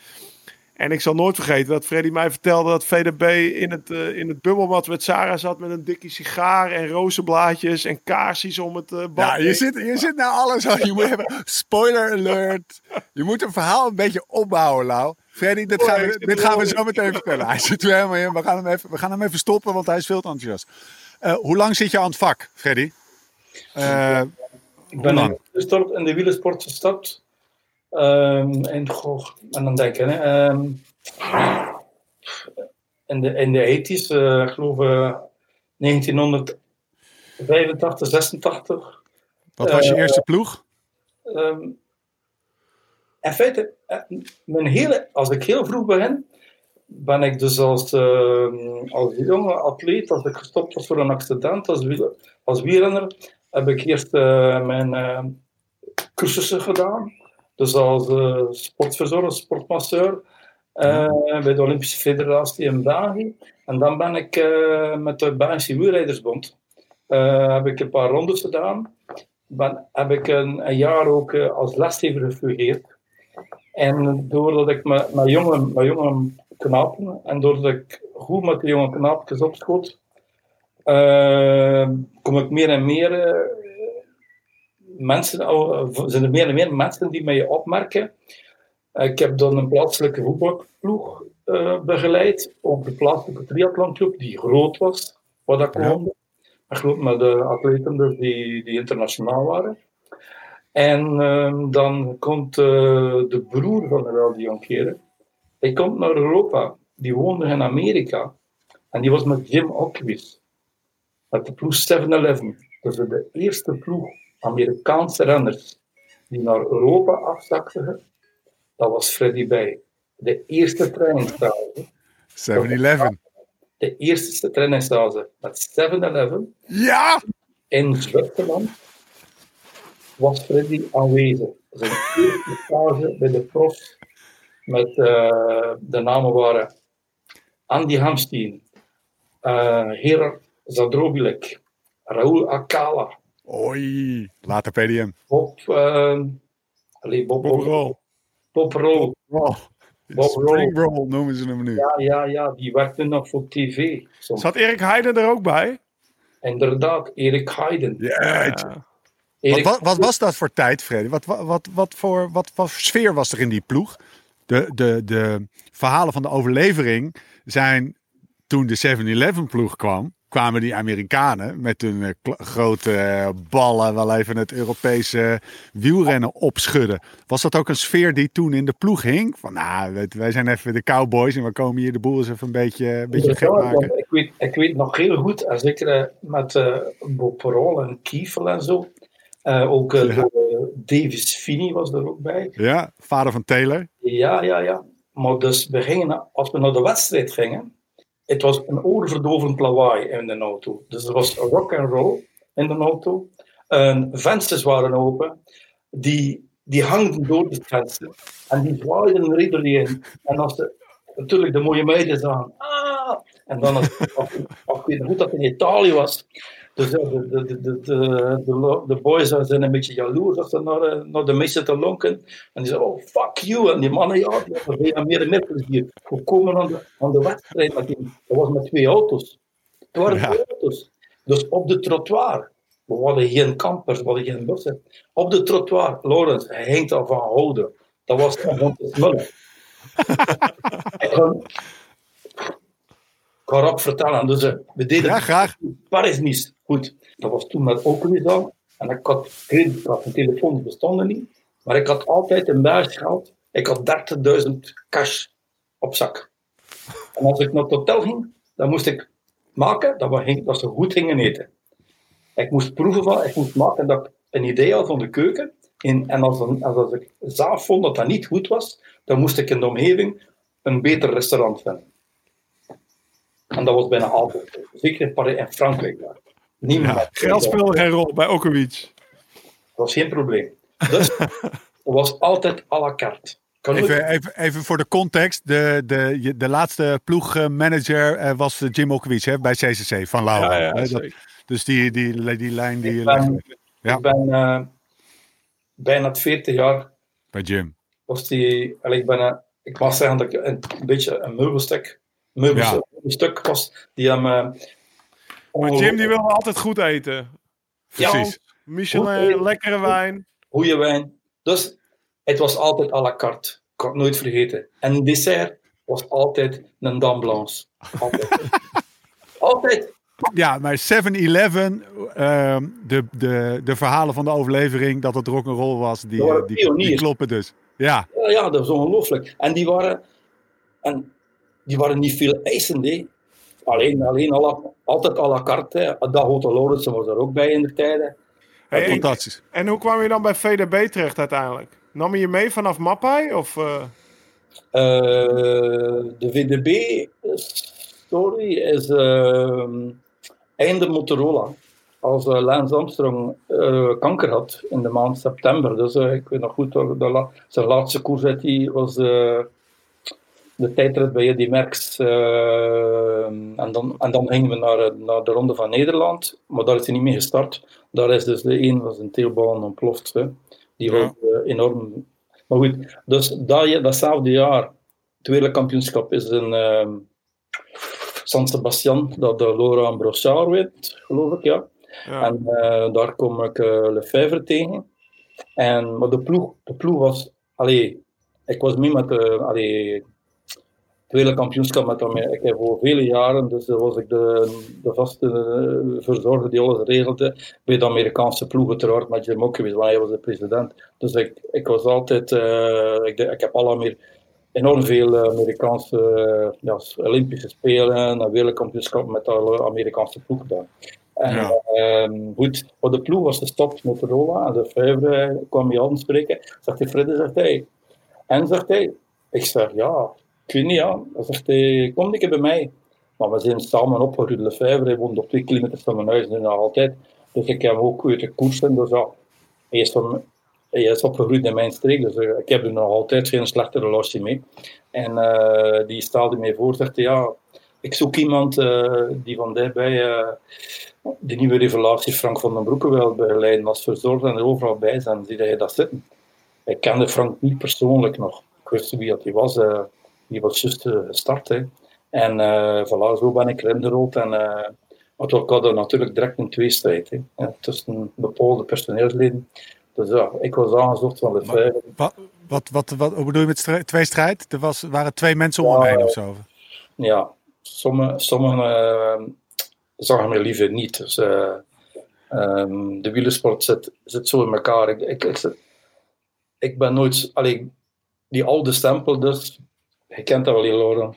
En ik zal nooit vergeten dat Freddy mij vertelde dat VDB in het, eh, in het bubbelbad met Sarah zat met een dikke sigaar en rozenblaadjes en kaarsjes om het eh, bad. Ja, je zit, je zit nou alles al. Je moet hebben. Spoiler alert. Je moet een verhaal een beetje opbouwen, Lau. Freddy, dit gaan, we, dit gaan we zo meteen vertellen. Hij zit er helemaal in. We gaan hem even, we gaan hem even stoppen, want hij is veel te enthousiast. Eh, hoe lang zit je aan het vak, Freddy? Eh, Ik ben in de wielersport gestapt. Ehm, en, goh, en dan denken, hè, ehm, in, de, in de 80s, eh, ik geloof eh, 1985, 86. wat was je Eh, eerste ploeg? Ehm, in feite, eh, mijn hele, als ik heel vroeg begin, ben ik dus als, als jonge atleet, als ik gestopt was voor een accident, als, wiel, als wielrenner, heb ik eerst eh, mijn eh, cursussen gedaan. Dus als eh, sportverzorger, sportmasseur eh, bij de Olympische Federatie in België. En dan ben ik eh, met de Belgische Wielrijdersbond heb ik een paar rondes gedaan ben, heb ik een, een jaar ook als lesgever gefungeerd. En doordat ik met, met, jonge, met jonge knapen, en doordat ik goed met de jonge knaapjes opschoot, kom ik meer en meer mensen, eh, zijn er meer en meer mensen die mij opmerken. Ik heb dan een plaatselijke voetbalploeg eh, begeleid, ook de plaatselijke triathlonclub, die groot was, waar dat Ja. kwam. Geloof met de atleten dus die, die internationaal waren. En ehm, dan komt eh, de broer van de Rally Jonkeren. Hij komt naar Europa. Die woonde in Amerika. En die was met Jim Ockwis. Met de ploeg 7-Eleven. Dus de eerste ploeg Amerikaanse renners die naar Europa afzakten. Dat was Freddy bij. De eerste trainingsstage. 7-Eleven. De eerste trainingsstage met 7-Eleven Ja! in Zwitserland was Freddy aanwezig. Zijn eerste stage bij de profs met eh, de namen waren Andy Hamsteen, eh Gerard Zadrobilek, Raoul Akala, Oei. Later PDM. Bob, eh allee, Bob, Bob Bob, Rol. Bob Rol, Wow. Bob Roll. Spring roll noemen ze hem nu. Ja, ja, ja, die werkte nog voor tv. Soms. Zat Erik Heiden er ook bij? Inderdaad, Erik Heiden. Jeetje. Ja. Erik, Wat, wat, wat was dat voor tijd, Freddy? Wat, wat, wat, wat, voor, wat voor sfeer was er in die ploeg? De, de, de verhalen van de overlevering zijn toen de 7-Eleven-ploeg kwam, kwamen die Amerikanen met hun eh, grote eh, ballen wel even het Europese wielrennen opschudden. Was dat ook een sfeer die toen in de ploeg hing? Van nou, weet- wij zijn even de cowboys en we komen hier de boel eens even een beetje, een beetje gek maken. ik, weet, ik weet nog heel goed, en zeker eh, met eh Bob Roll en Kiefel en zo. Eh, ook eh, Ja. de- Davis Fini was er ook bij. Ja, vader van Taylor. Ja, ja, ja. Maar dus we gingen, als we naar de wedstrijd gingen, het was een oorverdovend lawaai in de auto. Dus er was rock and roll in de auto. En vensters waren open. Die, die hangden door de venster. En die zwaaiden er. En als de, natuurlijk de mooie meiden zagen, ah! En dan, als, ik weet goed dat het in Italië was, dus ja, de, de, de, de, de, boys zijn een beetje jaloers als ze naar, de- naar de meesten te lonken. En die zeiden, oh, fuck you. En die mannen, ja, die bijna meer en meer plezier. We komen aan de, aan de wedstrijd. Dat was met twee auto's. Het waren Ja. twee auto's. Dus op de trottoir. We hadden geen kampers, we hadden geen bussen. Op de trottoir, Laurens, hij ging daarvan houden. Dat was gewoon te smullen. ik ga, ik ga rap vertellen. Dus eh, we deden Ja, graag. Paris-Nice. Goed, dat was toen met dan. En ik had creditcard en telefoons bestonden niet. Maar ik had altijd een buis gehad. Ik had 30.000 cash op zak. En als ik naar het hotel ging, dan moest ik maken dat, we dat ze goed gingen eten. Ik moest proeven van, ik moest maken dat ik een idee had van de keuken. En, en als, als, ik zelf vond dat dat niet goed was, dan moest ik in de omgeving een beter restaurant vinden. En dat was bijna altijd. Zeker in Frankrijk. Daar. Niemand Ja, Geld speelde geen rol bij Okowicz. Dat was geen probleem. Dus dat was altijd à la carte. Even, even, even voor de context. De, de, je- de laatste ploegmanager eh, was eh, Jim Okowicz hè, bij CCC van Lauwe. Ja, ja, Hè, dat- zeker. dus die, die, die lijn die Ik je ben- Ja. Ik ben eh, bijna 40 jaar. bij Jim. Was die, ik, ben, eh, ik mag zeggen dat ik een, een beetje een meubelstuk, meubelstuk, meubelstuk was. Die hem. eh, Maar Jim die wilde altijd goed eten. Ja, Precies. Michelin, Goed. lekkere wijn. goede wijn. Dus het was altijd à la carte. Ik kan het nooit vergeten. En dessert was altijd een dame blanche. Altijd. altijd. Ja, maar 7-Eleven, ehm, de, de, de verhalen van de overlevering dat het rock'n'roll was, die, die, kloppen dus. Ja, Ja, ja, dat is ongelooflijk. En die waren, en die waren niet veel eisend. hè. Alleen, alleen altijd à la carte. hè. Lorentzen was er ook bij in de tijden. Hey, fantastisch. en hoe kwam je dan bij VDB terecht uiteindelijk? Nam je je mee vanaf Mappai? Of, eh, Eh, de VDB-story is ehm, einde Motorola. Als eh, Lance Armstrong eh, kanker had in de maand september. Dus ik weet nog goed, dat de la- zijn laatste koers uit die was eh, de tijdrit bij Eddy Merckx. eh, en, dan, en dan gingen we naar, eh, naar de Ronde van Nederland. Maar daar is hij niet mee gestart. Daar is dus de een was een teelbaan ontploft. Hè. Die was eh, enorm. Maar goed, dus dat, datzelfde jaar, het wereldkampioenschap is in ehm, San Sebastian, dat de Laura Brossard wint, geloof ik, ja. ja. En daar kom ik Lefebvre tegen. En, maar de ploeg, de ploeg was... Allee, ik was mee met de... Allee, wereldkampioenschap met Amerika. Ik heb voor vele jaren, dus was ik de, de vaste eh, verzorger die alles regelde bij de Amerikaanse ploeg, uiteraard met Jim Okewitz, want hij was de president. Dus ik, ik was altijd... eh, ik, ik heb alle Amer enorm veel eh, Amerikaanse ja, Olympische Spelen en wereldkampioenschap met de Amerikaanse ploeg gedaan. En, Ja. ehm, goed, maar de ploeg was gestopt Motorola en de vijver kwam me aanspreken. Zegt hij, Freddy, zegt hij. En zegt hij, ik zeg, ja, ik weet niet, ja. Dan zegt hij, kom een keer bij mij. Maar we zijn samen opgegroeid, Lefebvre. Hij woont op twee kilometer van mijn huis, nu nog altijd. Dus ik heb ook uit de koersen. Dus ja, hij is, van, hij in mijn streek, dus eh, ik heb er nog altijd geen slechte relatie mee. En eh, die stelde mij voor, zegt hij, ja, ik zoek iemand eh, die van eh, de nieuwe revelatie Frank van den Broeke wil begeleiden als verzorger en er overal bij zijn. Zie dat je dat zitten. Ik kende Frank niet persoonlijk nog. Ik wist wie dat hij was. Eh. die was juist eh, gestart. Hè. En eh voilà, zo ben ik erin gerold. En, eh want we hadden natuurlijk direct een tweestrijd hè, eh, tussen bepaalde personeelsleden. Dus ja, ik was aangezocht van de vijf. Wat, wat, wat, wat hoe bedoel je met twee strijd? Er was, waren twee mensen om heen of zo. Ja, sommigen sommige, eh, zagen me liever niet. Dus, eh, ehm, de wielersport zit, zit zo in elkaar. Ik, ik, ik, ik ben nooit... Allee, die oude stempel dus, je kent dat wel heel Lauren.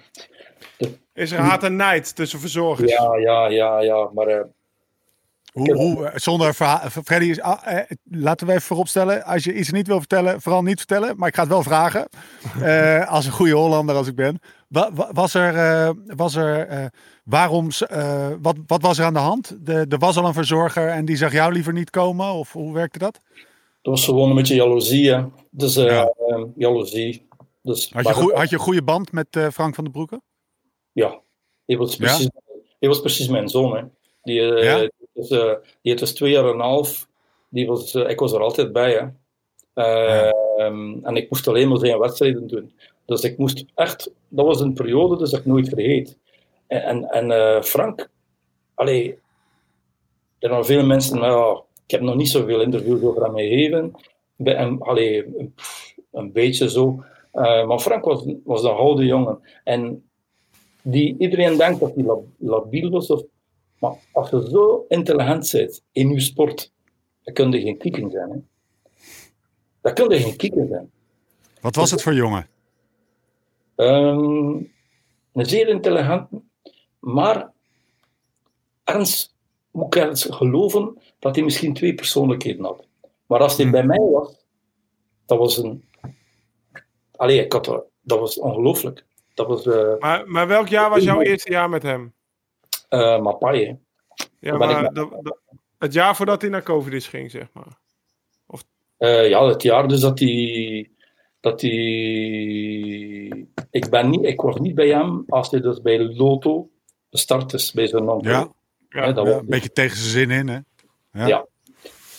Is er haat en nijd tussen verzorgers? Ja, ja, ja, ja, maar... eh, Hoe, hoe, eh, zonder verhaal. Freddy, is, ah, eh, laten we even vooropstellen. Als je iets niet wil vertellen, vooral niet vertellen. Maar ik ga het wel vragen. Eh, als een goede Hollander als ik ben. Wa- wa- was er, eh, was er eh, waarom, eh, wat, wat was er aan de hand? De, er was al een verzorger en die zag jou liever niet komen? Of hoe werkte dat? Dat was gewoon een beetje jaloezie, hè. Dus Ja. eh, jaloezie. Dus, Had je, maar- had je een goede band met eh, Frank van den Broeke? Ja, die was precies, die was precies mijn zoon. Hè. Die, eh, Ja? die, was, eh, die had dus twee jaar en een half. Die was, ik was er altijd bij. Hè. Eh, ehm, en ik moest alleen maar zijn wedstrijden doen. Dus ik moest echt... Dat was een periode dus dat ik nooit vergeet. En, en, Frank... Allee, er waren veel mensen... nou Ja, ik heb nog niet zoveel interviews over hem gegeven. Bij hem, allee, pff, een beetje zo. Eh, maar Frank was, was een oude jongen. En die iedereen denkt dat hij lab- labiel was. Of, maar als je zo intelligent bent in je sport, dan kun je geen kieken zijn. Hè. Dat kun je geen kieken zijn. Wat was het voor jongen? Ehm, een zeer intelligent, maar ergens moet ik geloven dat hij misschien twee persoonlijkheden had. Maar als hij bij mij was, dat was een. Allee, ik had, dat dat was ongelooflijk. Dat was uh, Maar, maar welk jaar was jouw eerste jaar met hem? uh, Mapai. hè. Ja, maar met- dat- dat- het jaar voordat hij naar Covidis ging, zeg maar. Eh, ja, het jaar dus dat hij. Dat hij. Ik, ben niet, ik was niet bij hem als hij dus bij Loto gestart is, bij zijn man. Ja, Ja, dat ja, was, een beetje tegen zijn zin in, hè? Ja. Ja.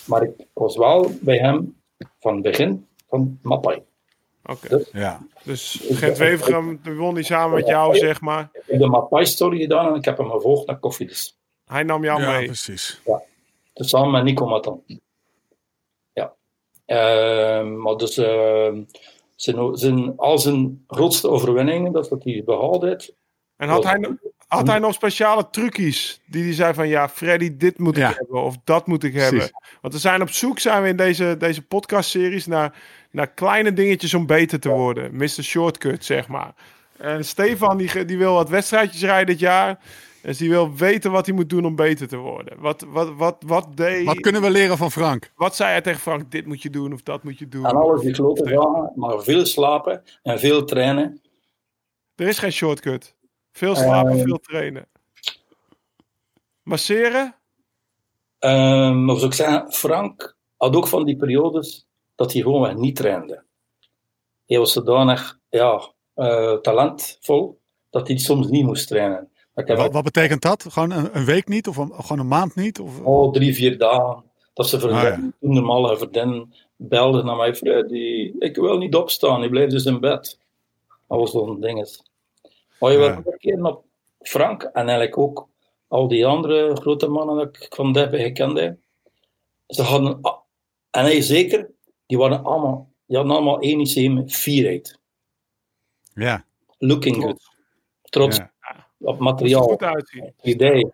Maar ik was wel bij hem van het begin van Mapai. Oké. Ja. Dus Gent-Wevergem won die samen met jou, zeg maar. Ik heb de Mapai-story gedaan en ik heb hem gevolgd naar Koffiedis. Hij nam jou Ja, mee. precies. Dus samen met Nico Matan. Ja. Ehm, maar dus ehm, zijn, zijn, al zijn grootste overwinningen, dat is dat hij behaald heeft. En had hij, no- had hij nog speciale trucjes die hij zei van ja, Freddy, dit moet ik Ja. hebben of dat moet ik Precies. hebben. Want we zijn op zoek, zijn we in deze, deze podcast-series naar, naar kleine dingetjes om beter te worden. Mr. Shortcut, zeg maar. En Stefan die, die wil wat wedstrijdjes rijden dit jaar. Dus die wil weten wat hij moet doen om beter te worden. Wat, wat, wat, wat, deed, Wat kunnen we leren van Frank? wat zei hij tegen Frank? Dit moet je doen of dat moet je doen. En alles die grote vragen, maar veel slapen en veel trainen. Er is geen shortcut. Veel slapen, Eh. veel trainen. Masseren? Ehm, maar zou ik zeggen, Frank had ook van die periodes dat hij gewoon niet trainde. Hij was zodanig ja, eh, talentvol dat hij soms niet moest trainen. Wat, wat betekent dat? Gewoon een, een week niet? Of een, gewoon een maand niet? Of, oh, drie, vier dagen. Dat ze Ah, vriendinnen, toen normale vriendinnen belden naar mij. Freddy, ik wil niet opstaan, ik blijf dus in bed. Dat was zo'n ding. Maar je Ja. werd een keer op Frank en eigenlijk ook al die andere grote mannen dat ik van daarbij gekend heb. Ze hadden, ah, en hij zeker, die, waren allemaal, die hadden allemaal één iets in fierheid. ja. Looking good. Trots ja. op er materiaal, goed uitzien. idee.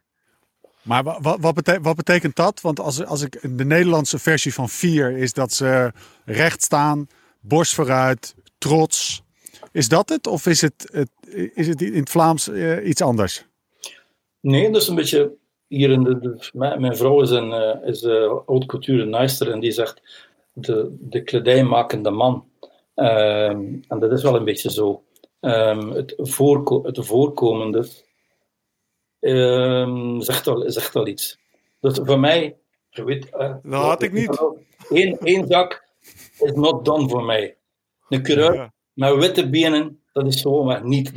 Maar wa- wa- wat, bete- wat betekent dat? Want als, als ik de Nederlandse versie van vier is dat ze recht staan, borst vooruit, trots. Is dat het? Of is het, het, is het in het Vlaams eh, iets anders? Nee, dat is een beetje hier in de. de- mijn, mijn vrouw is een eh, is, eh, haute couture naaster en die zegt de, de kledijmakende man. Ehm, en dat is wel een beetje zo. Ehm, het, voorko het voorkomen dus, ehm, zegt, al, zegt al iets. Dus voor mij, je weet. eh, Dat had ik niet. Eén, één zak is not done voor mij. Een coureur Ja. met witte benen, dat is gewoon maar niet.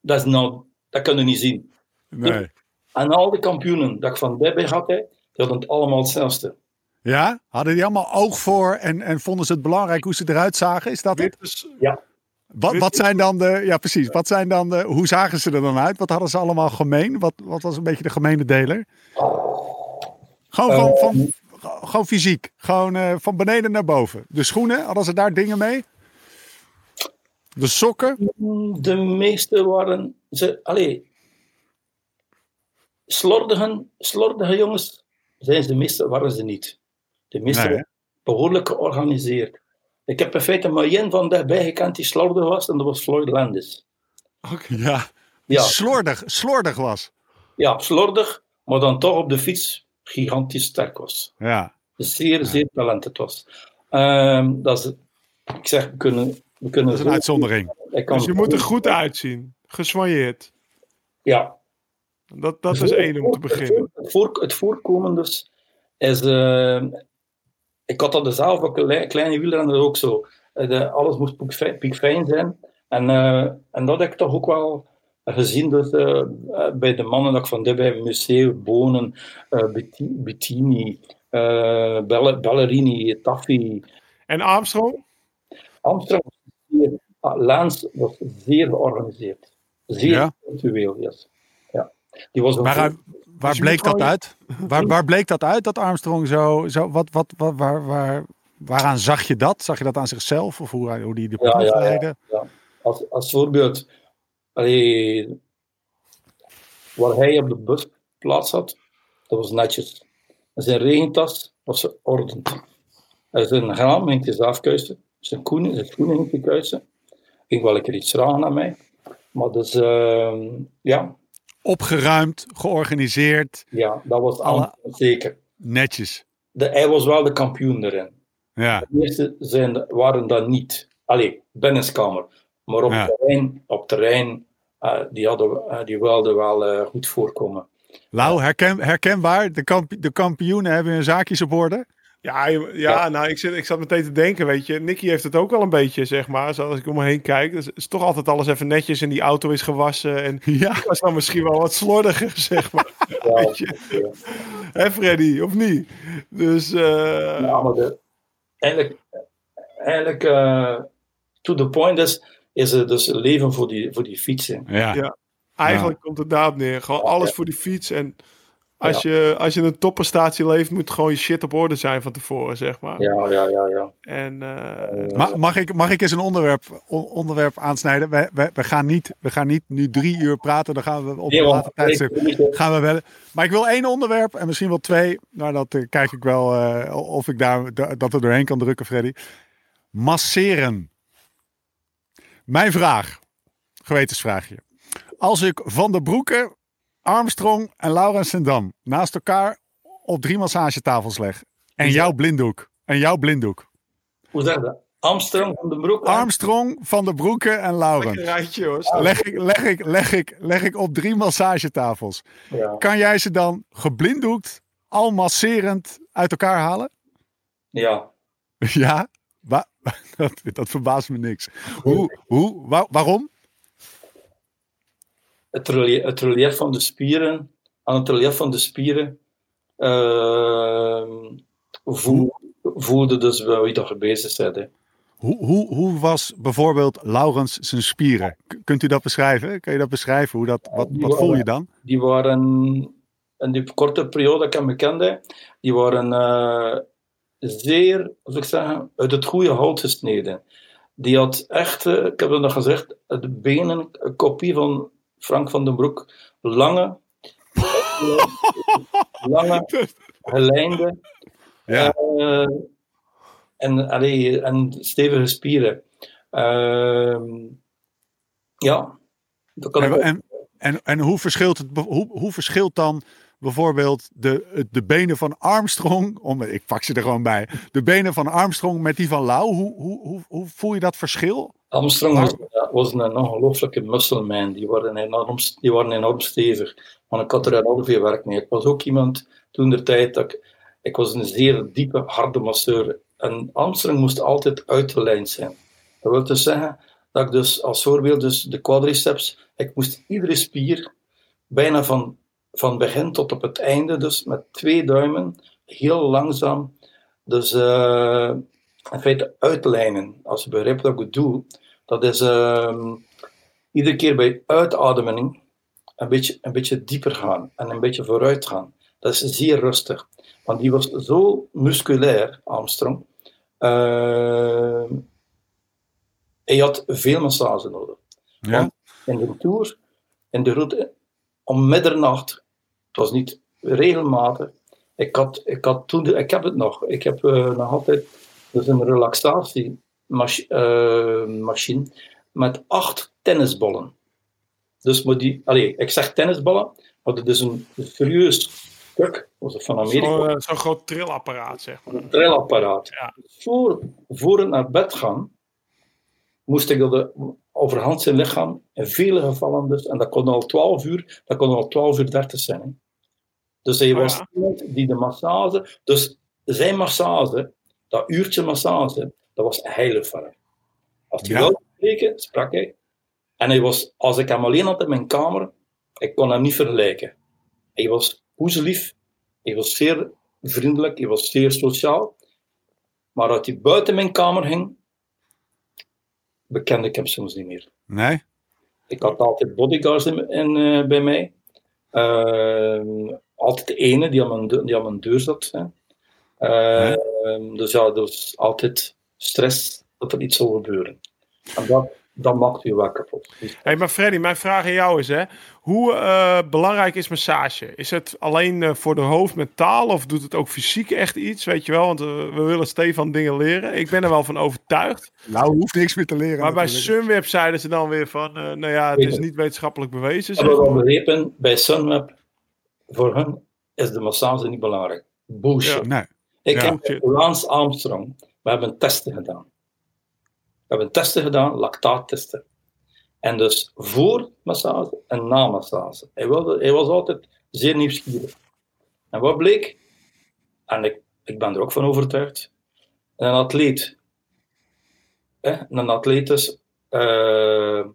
Dat, is nou, dat kun je niet zien. Nee. En al die kampioenen dat ik van daarbij had, die hadden het allemaal hetzelfde. Ja? Hadden die allemaal oog voor en, en vonden ze het belangrijk hoe ze eruit zagen? Is dat het? Ja. Wat, wat zijn dan de, ja precies, wat zijn dan de, hoe zagen ze er dan uit? Wat hadden ze allemaal gemeen? Wat, wat was een beetje de gemene deler? Gewoon van, van, gewoon fysiek, gewoon eh, van beneden naar boven. De schoenen, hadden ze daar dingen mee? De sokken? De meeste waren, ze, allee, slordige, slordige jongens zijn ze de meeste, waren ze niet. De meeste Nee, behoorlijk georganiseerd. Ik heb in feite maar één van dichtbij gekend die slordig was en dat was Floyd Landis. Ja, Ja, slordig, slordig was. ja, slordig, maar dan toch op de fiets gigantisch sterk was. Ja, Zeer, zeer talented was. Ehm, dat is, ik zeg, we kunnen, we kunnen dat is een uitzondering. Dus je moet er goed uitzien. Geswanjeerd. Ja, Dat, dat is één om te beginnen. Het, voor, het voorkomen dus is. eh, ik had dat dus zelf ook een kleine wielrenner ook zo. Eh, de, alles moest piekfijn- zijn. En, eh, en dat heb ik toch ook wel gezien dus, bij de mannen dat ik van dit bij Museum, Bonen, eh, Betti- Bettini, eh, Belle- Ballerini, Taffy, En Armstrong? Amsterdam. was zeer- ah, Lance was zeer georganiseerd. Zeer Ja? actueel, yes. Ja. Die was een Waar, waar bleek dat uit? Waar, waar bleek dat uit, dat Armstrong zo... zo wat, wat, wat, waar, waar, waaraan zag je dat? Zag je dat aan zichzelf? Of hoe, hij- hoe die de Ja, proef ja, ja. leidde? Als, als voorbeeld, allee, waar hij op de bus plaats had, dat was netjes. En zijn regentas was ordend. En zijn helm ging hij zelf kuisen. Zijn schoenen, zijn schoenen ging hij kuisen. Ging wel een keer iets vragen aan mij. Maar dus, ehm, ja, Opgeruimd, georganiseerd, ja, dat was Alle- al zeker. netjes. De, hij was wel de kampioen erin. Ja, De meeste zijn, waren dat niet. Allee, binnenskamer. Maar op Ja. terrein, op terrein eh, die, hadden, eh, die wilden wel eh, goed voorkomen. Lau, herken, herkenbaar? De, kamp, de kampioenen hebben hun zaakjes op orde? Ja, ja, nou, ik, zit, ik zat meteen te denken, weet je. Nicky heeft het ook wel een beetje, zeg maar. Zoals ik om me heen kijk. Dus is toch altijd alles even netjes en die auto is gewassen. En Ja. ik was dan misschien wel wat slordiger, zeg maar. Ja, Weet je. Hè, Freddy? Of niet? Dus, eh, ja, maar de, eigenlijk, eigenlijk eh, to the point is, is het dus leven voor die, voor die fietsen. Ja. Ja. eigenlijk komt het daarop neer. Gewoon alles voor die fiets. En als, je, als je een topprestatie leeft, moet gewoon je shit op orde zijn van tevoren, zeg maar. Ja, ja, ja, ja. En eh, Ma- mag, ik, mag ik eens een onderwerp, on- onderwerp aansnijden? We, we, we, gaan niet, we gaan niet nu drie uur praten. Dan gaan we op een later tijdstip gaan we bellen. Maar ik wil één onderwerp en misschien wel twee. Nou, dat eh, kijk ik wel eh, of ik daar da- dat er doorheen kan drukken, Freddy. Masseren. Mijn vraag, gewetensvraagje. Als ik Van der Broeke, Armstrong en Laurens Sendam naast elkaar op drie massagetafels leg. En jouw blinddoek. En jouw blinddoek. Hoe zeg je dat? Amsterdam van den Broek. Armstrong, Van der Broeke en Laurens. rijtje, hoor. Leg ik, leg, ik, leg, ik, leg ik op drie massagetafels. Ja, Kan jij ze dan geblinddoekt, al masserend uit elkaar halen? ja. Ja? Wa- dat, dat verbaast me niks. Hoe, hoe, wa- waarom? Het, relief, het relief van de spieren, aan het relief van de spieren, voel, voelde dus wel wie dat er bezig bent. hè. Hoe, hoe, hoe was bijvoorbeeld Laurens zijn spieren? Kunt u dat beschrijven? Kun je dat beschrijven? Hoe dat, wat, wat voel je dan? Die waren, in die korte periode dat ik hem kende, die waren eh, zeer, zou ik zeggen, uit het goede hout gesneden. Die had echt, eh, ik heb het nog gezegd, de benen, een kopie van Frank van den Broek. Lange, lange, gelijnde, Ja. eh, en, allee, en stevige spieren. Ehm, ja, dat kan En, en, en, en hoe, verschilt het, hoe, hoe verschilt dan bijvoorbeeld de, de benen van Armstrong, om, ik pak ze er gewoon bij, de benen van Armstrong met die van Lau, hoe, hoe, hoe, hoe voel je dat verschil? Armstrong was, was een ongelooflijke muscleman. Die waren enorm, die waren enorm stevig. Maar ik had er enorm veel werk mee. Ik was ook iemand toen de tijd dat ik, ik was een zeer diepe, harde masseur. En Armstrong moest altijd uit de lijn zijn. Dat wil dus zeggen dat ik dus als voorbeeld dus de quadriceps, ik moest iedere spier bijna van, van begin tot op het einde, dus met twee duimen, heel langzaam, dus eh, in feite uitlijnen. Als je begrijpt wat ik bedoel, Dat is ehm, iedere keer bij uitademing een beetje, een beetje dieper gaan en een beetje vooruit gaan. Dat is zeer rustig. Want die was zo musculair, Armstrong. Ehm, hij had veel massage nodig. Ja? Want in de tour, in de route, om middernacht, het was niet regelmatig. Ik, had, ik, had toen, ik heb het nog. Ik heb eh, nog altijd dus een relaxatiemachine met acht tennisballen. Dus moet die, allez, ik zeg tennisballen, maar dat is een serieus stuk, was het van Amerika. Zo'n eh, groot trillapparaat, zeg maar. Een trillapparaat. Ja. Voor, voor het naar bed gaan, moest ik dat de, overhand zijn lichaam, in vele gevallen dus, en dat kon al 12 uur, dat kon al 12 uur 30 zijn. Hè. Dus hij Oh was ja. iemand die de massage, dus zijn massage, dat uurtje massage, dat was heilig voor hem. Als hij Ja. wilde spreken, sprak hij. En hij was, als ik hem alleen had in mijn kamer, ik kon hem niet vergelijken. Hij was poezelief, hij was zeer vriendelijk, hij was zeer sociaal. Maar als hij buiten mijn kamer ging, bekende ik hem soms niet meer. Nee? Ik had altijd bodyguards in, in, eh, bij mij. Ehm, altijd de ene die aan mijn, deur- die aan mijn deur zat. Hè. Ehm, Dus ja, dat was altijd stress dat er iets zou gebeuren. En dat, dat maakt u wel kapot. Dus Hey, maar Freddy, mijn vraag aan jou is: hè, hoe eh, belangrijk is massage? Is het alleen eh, voor de hoofd mentaal of doet het ook fysiek echt iets? Weet je wel, want eh, we willen Stefan dingen leren. Ik ben er wel van overtuigd. Nou, hoeft niks meer te leren. Maar bij. Sunweb zeiden ze dan weer van: eh, nou ja, het is niet wetenschappelijk bewezen. Ik Zeg heb al maar. begrepen, bij Sunweb, voor hen is de massage niet belangrijk. Bullshit. Nee. Ik Ja, heb. Lance Armstrong, we hebben testen gedaan. We hebben testen gedaan, lactaattesten. En dus voor massage en na massage. Hij, wilde, hij was altijd zeer nieuwsgierig. En wat bleek? En ik, ik ben er ook van overtuigd. Een atleet, hè, een atleet dus, eh,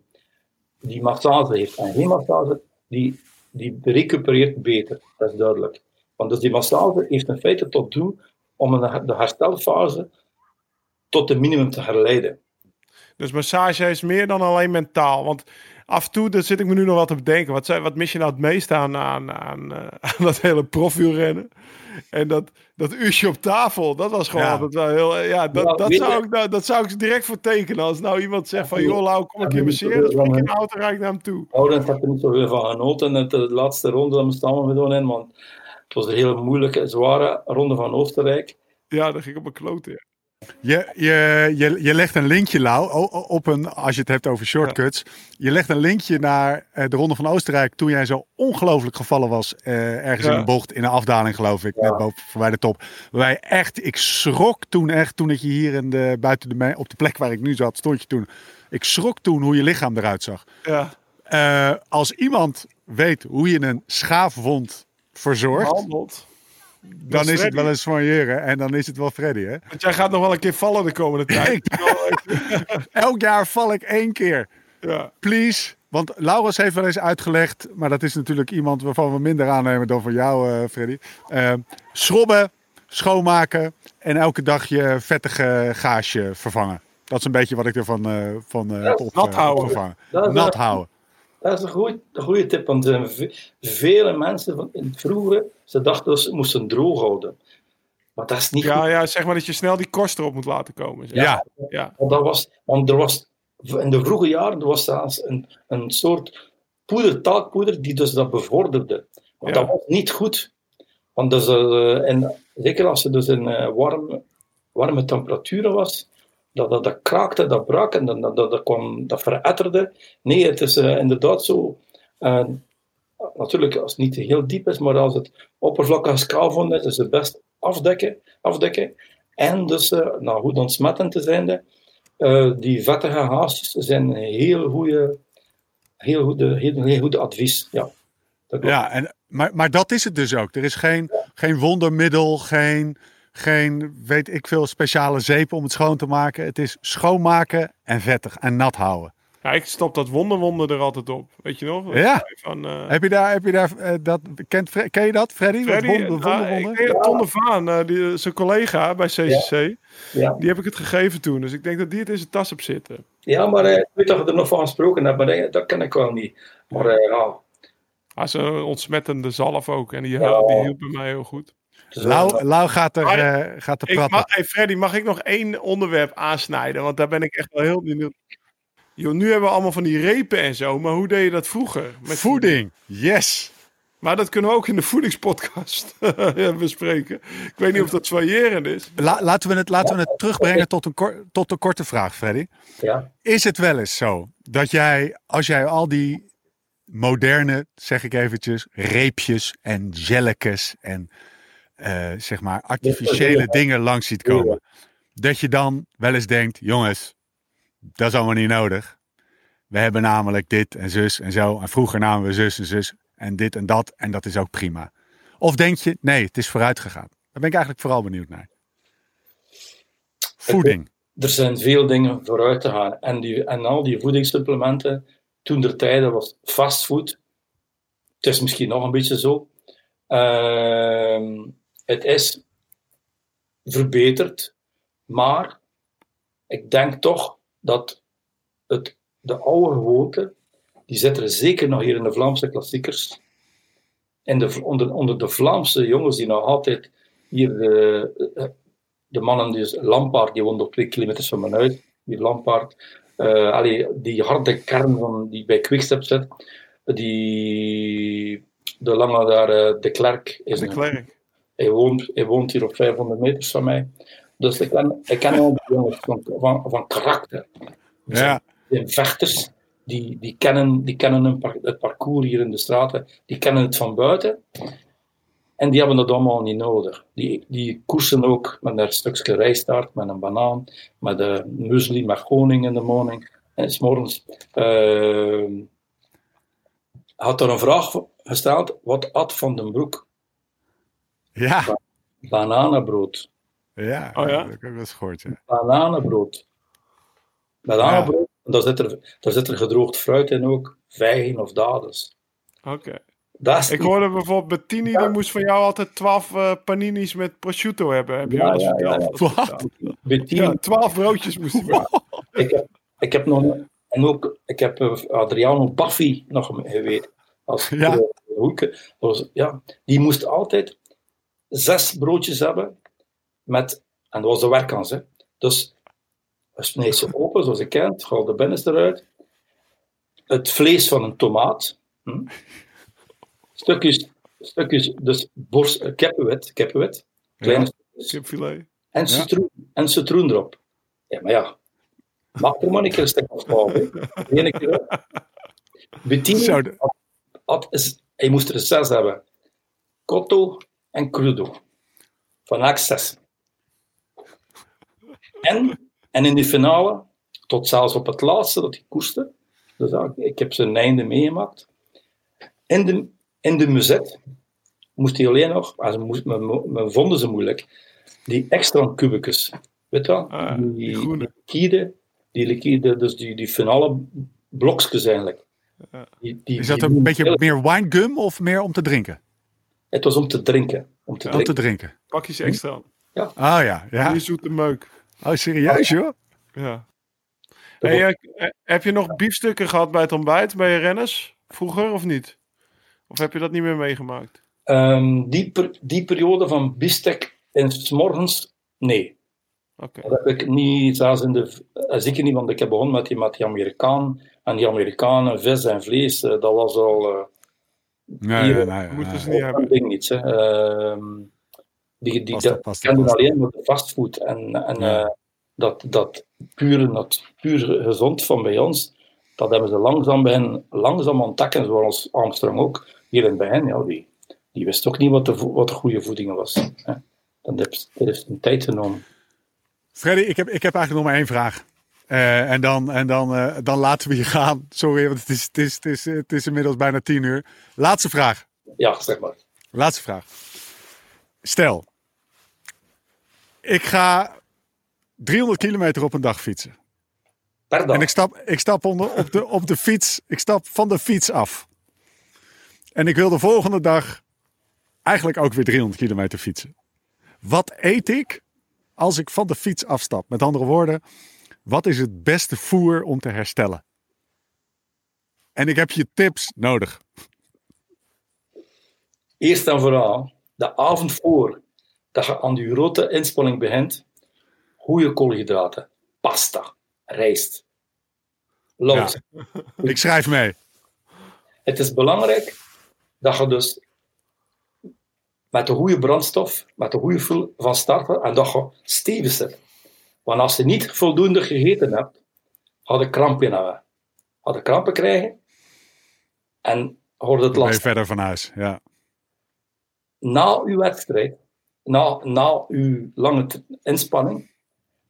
die massage heeft en geen massage, die, die recupereert beter. Dat is duidelijk. Want dus die massage heeft in feite tot doel om de herstelfase tot een minimum te herleiden. Dus massage is meer dan alleen mentaal. Want af en toe, dat zit ik me nu nog wel te bedenken. Wat, wat mis je nou het meest aan, aan, aan, eh, aan dat hele profielrennen? En dat, dat uurtje op tafel, dat was gewoon Ja. altijd wel heel... eh, Ja, dat, Ja, dat, zou ik, nou, dat zou ik direct voor tekenen. Als nou iemand zegt van, joh Lau, kom een ja, keer masseren. Dan spring ik in de auto rijd ik naar hem toe. Oudens heb er niet zoveel van genoten. En de laatste ronde hebben we samen gedaan in, want het was een hele moeilijke, zware ronde van Oostenrijk. Ja, dan ging ik op mijn kloten. ja. Je, je, je, je legt een linkje, Lau, op een, als je het hebt over shortcuts. Je legt een linkje naar eh, de Ronde van Oostenrijk toen jij zo ongelooflijk gevallen was. eh, ergens in een bocht, in een afdaling geloof ik, net boven voorbij de top. Waarbij echt, ik schrok toen echt, toen ik je hier in de, buiten de, me- op de plek waar ik nu zat, stond je toen. Ik schrok toen hoe je lichaam eruit zag. Ja, Eh, als iemand weet hoe je een schaafwond verzorgt, behandeld. dan is het wel eens van jeren en dan is het wel Freddy, hè? Want jij gaat nog wel een keer vallen de komende tijd. Elk jaar val ik één keer. ja. Please. Want Laurens heeft wel eens uitgelegd, maar dat is natuurlijk iemand waarvan we minder aannemen dan van jou, eh, Freddy. Eh, schrobben, schoonmaken en elke dag je vettige gaasje vervangen. Dat is een beetje wat ik ervan eh, van, eh, heb op, nat eh, houden. Nat houden. Dat is een goede, een goede tip, want er zijn ve- vele mensen van in het vroegere, ze dachten dat ze moesten droog houden. Maar dat is niet Ja, goed. ja, zeg maar dat je snel die kost erop moet laten komen. zeg. Ja. ja. Want, dat was, want er was, in de vroege jaren er was zelfs een, een soort poeder, talkpoeder, die dus dat bevorderde. Maar Ja. dat was niet goed. Want dus, eh, en zeker als je dus in eh, warm, warme temperaturen was, dat, dat, dat kraakte, dat brak en dat, dat, dat, kwam, dat veretterde. Nee, het is eh, inderdaad zo. eh, natuurlijk, als het niet heel diep is, maar als het oppervlakkig skaalvond is, is het best afdekken. afdekken. En dus, eh, nou, goed ontsmettend te zijn, die vettige haastjes zijn een heel goede, heel goede, heel, heel goede advies. Ja. Ja, en, maar, maar dat is het dus ook. Er is geen, geen wondermiddel, geen, geen, weet ik veel, speciale zeep om het schoon te maken. Het is schoonmaken en vettig en nat houden. Ja, ik stop dat wonderwonder er altijd op. Weet je nog? Ja. Van, eh, Heb je daar, heb je daar eh, dat, kent, ken je dat, Freddy? Freddy, dat wonder, nou, wonderwonder? ik denk dat Ton de Vaan, eh, die, zijn collega bij CCC, Ja, die heb ik het gegeven toen. Dus ik denk dat die het in zijn tas op zitten. ja maar eh, ik weet dat er nog van gesproken hebt, maar eh, dat ken ik wel niet. Maar eh, ja, Hij is een ontsmettende zalf ook. En die, Ja. die hielp bij mij heel goed. Lau, gaat er, Maar- eh, gaat er Ik praten. mag, hey Freddy, mag ik nog één onderwerp aansnijden? Want daar ben ik echt wel heel benieuwd. Joh, nu hebben we allemaal van die repen en zo. Maar hoe deed je dat vroeger? Met Voeding, yes. Maar dat kunnen we ook in de voedingspodcast bespreken. Ik weet niet of dat variërend is. La- laten, we het, laten we het terugbrengen tot een, kor- tot een korte vraag, Freddy. ja. Is het wel eens zo dat jij, als jij al die moderne, zeg ik eventjes, reepjes en jelletjes en eh, zeg maar artificiële dingen langs ziet komen, dat je dan wel eens denkt, jongens, dat is allemaal niet nodig. We hebben namelijk dit en zus en zo. En vroeger namen we zus en zus en dit en dat. En dat is ook prima. Of denk je, nee, het is vooruit gegaan. Daar ben ik eigenlijk vooral benieuwd naar. Voeding. er zijn veel dingen vooruit te gaan. En, die, en al die voedingssupplementen, toen der tijde was fastfood. Het is misschien nog een beetje zo. Ehm, het is verbeterd, maar ik denk toch dat het, de oude gewoonte, die zit er zeker nog hier in de Vlaamse klassiekers. In de, onder, de Vlaamse jongens die nog altijd hier de, de mannen, dus Lampaard, die woont op twee kilometer van mijn huis, die Lampaard, eh, allee, die harde kern van, die bij Quickstep zit, die, de lange daar, eh, de Klerk, is De. Hij woont, hij woont hier op 500 meters van mij. Dus ik ken, ik ken al die jongens van, van, van karakter. Ja. De vechters, die, die kennen, die kennen hun par- het parcours hier in de straten, die kennen het van buiten. En die hebben dat allemaal niet nodig. Die, die koersen ook met een stukje rijstaart, met een banaan, met een muesli, met honing in de morning. En s morgens eh, had er een vraag gesteld, wat at Van den Broek? Ja. Bananenbrood. Ja. Oh ja? Dat heb ik ook wel eens gehoord. Ja. Bananenbrood. Bananenbrood, daar, zit er, daar zit er gedroogd fruit in ook. Vijgen of dadels. Oké. Dat is Ik hoorde bijvoorbeeld Bettini, die moest van jou altijd 12 eh, panini's met prosciutto hebben. Heb je Ja, wel eens ja, ja, verteld? ja. Wat? Bettini. Ja, 12 broodjes moest hij. Ik, heb, ik heb nog... En ook, ik heb eh, Adriano Baffi nog geweten. Als Ja. hoeken. Dat was, ja, die moest altijd zes broodjes hebben met... En dat was de werkkans, hè. Dus snijdt ze open, zoals je kent, haal de binnenste eruit. Het vlees van een tomaat. Hm? Stukjes, stukjes, dus borst, eh, kippenwit, kippenwit. Kleine Ja. stukjes. Kipfilet. En citroen, en citroen erop. Ja, maar ja. Maak er maar een keer een stuk afval. hè. Eén keer. Bettini had, had is, hij moest er zes hebben. Cotto en crudo. Van zes. En, en in de finale, tot zelfs op het laatste dat hij koerste, dus ik heb zijn einde meegemaakt. In de, in de muzet moest hij alleen nog, ze moest, me, me vonden ze moeilijk, die extra kubicus. Weet je wel? Ah, die, die groene. liquide, die liquide, dus die, die finale blokjes eigenlijk. Die, die, Is dat die- een beetje meer winegum of meer om te drinken? Het was om te drinken. Om te drinken. te drinken. Pakjes extra. Oh ja, ja. Die zoete meuk. Oh, serieus joh? Ja. Hey, eh, heb je nog biefstukken gehad bij het ontbijt bij je renners? Vroeger of niet? Of heb je dat niet meer meegemaakt? Ehm, die, per- die periode van bistek en s morgens, nee. Oké. Dat heb ik niet, zelfs in de, eh, zeker niet, want ik heb begonnen met die, met die Amerikaan. En die Amerikanen, vis en vlees, eh, dat was al eh, Nee, Hier nee, nee. Moeten nee. ze niet een hebben. ding niet. Hè. Ehm, die die op. alleen maar de fastfood. En, en Ja. eh, dat, dat pure, dat puur gezond van bij ons, dat hebben ze langzaam, bij hen, langzaam ontdekken, zoals Armstrong ook. Hier in bij hen, ja, die, die wist ook niet wat de, vo- wat de goede voeding was. Hè. Dat heeft, dat heeft een tijd genomen. Freddy, ik heb, ik heb eigenlijk nog maar één vraag. Eh, en dan, en dan, eh, dan laten we je gaan. Sorry, want het is, het, is, het, is, het is inmiddels bijna tien uur. Laatste vraag. Ja, zeg maar. Laatste vraag. Stel, ik ga 300 kilometer op een dag fietsen. Per dag. En ik stap, ik stap onder, op, de, op de fiets. Ik stap van de fiets af. En ik wil de volgende dag eigenlijk ook weer 300 kilometer fietsen. Wat eet ik als ik van de fiets afstap? Met andere woorden, wat is het beste voer om te herstellen? En ik heb je tips nodig. Eerst en vooral, de avond voor dat je aan je grote inspanning begint, goede koolhydraten, pasta, rijst, lood. Ik schrijf mee. Het is belangrijk dat je dus met de goede brandstof, met de goede vul van starten en dat je stevig zit. Want als je niet voldoende gegeten hebt, ga je krampen hebben. Ga je krampen krijgen en wordt het lastig. verder van huis. Ja. Na uw wedstrijd, na, na uw lange inspanning,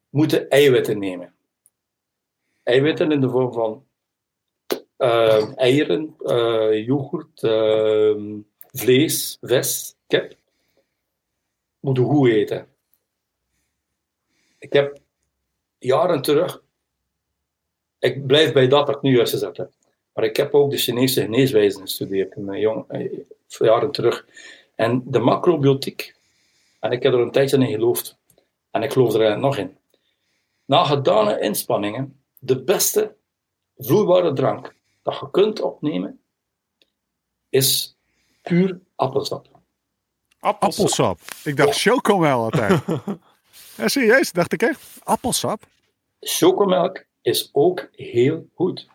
moeten eiwitten nemen. Eiwitten in de vorm van eh, eieren, eh, yoghurt, eh, vlees, vis, kip. Moeten goed eten. Ik heb jaren terug, ik blijf bij dat dat ik nu uitgezet heb, maar ik heb ook de Chinese geneeswijzen gestudeerd in mijn jong, eh, jaren terug. En de macrobiotiek, en ik heb er een tijdje in geloofd, en ik geloof er eigenlijk nog in. Na gedane inspanningen, de beste vloeibare drank dat je kunt opnemen, is puur appelsap. Appelsap. Ik dacht chocomel altijd. ja, serieus, dacht ik echt. Appelsap? Chocomelk is ook heel goed.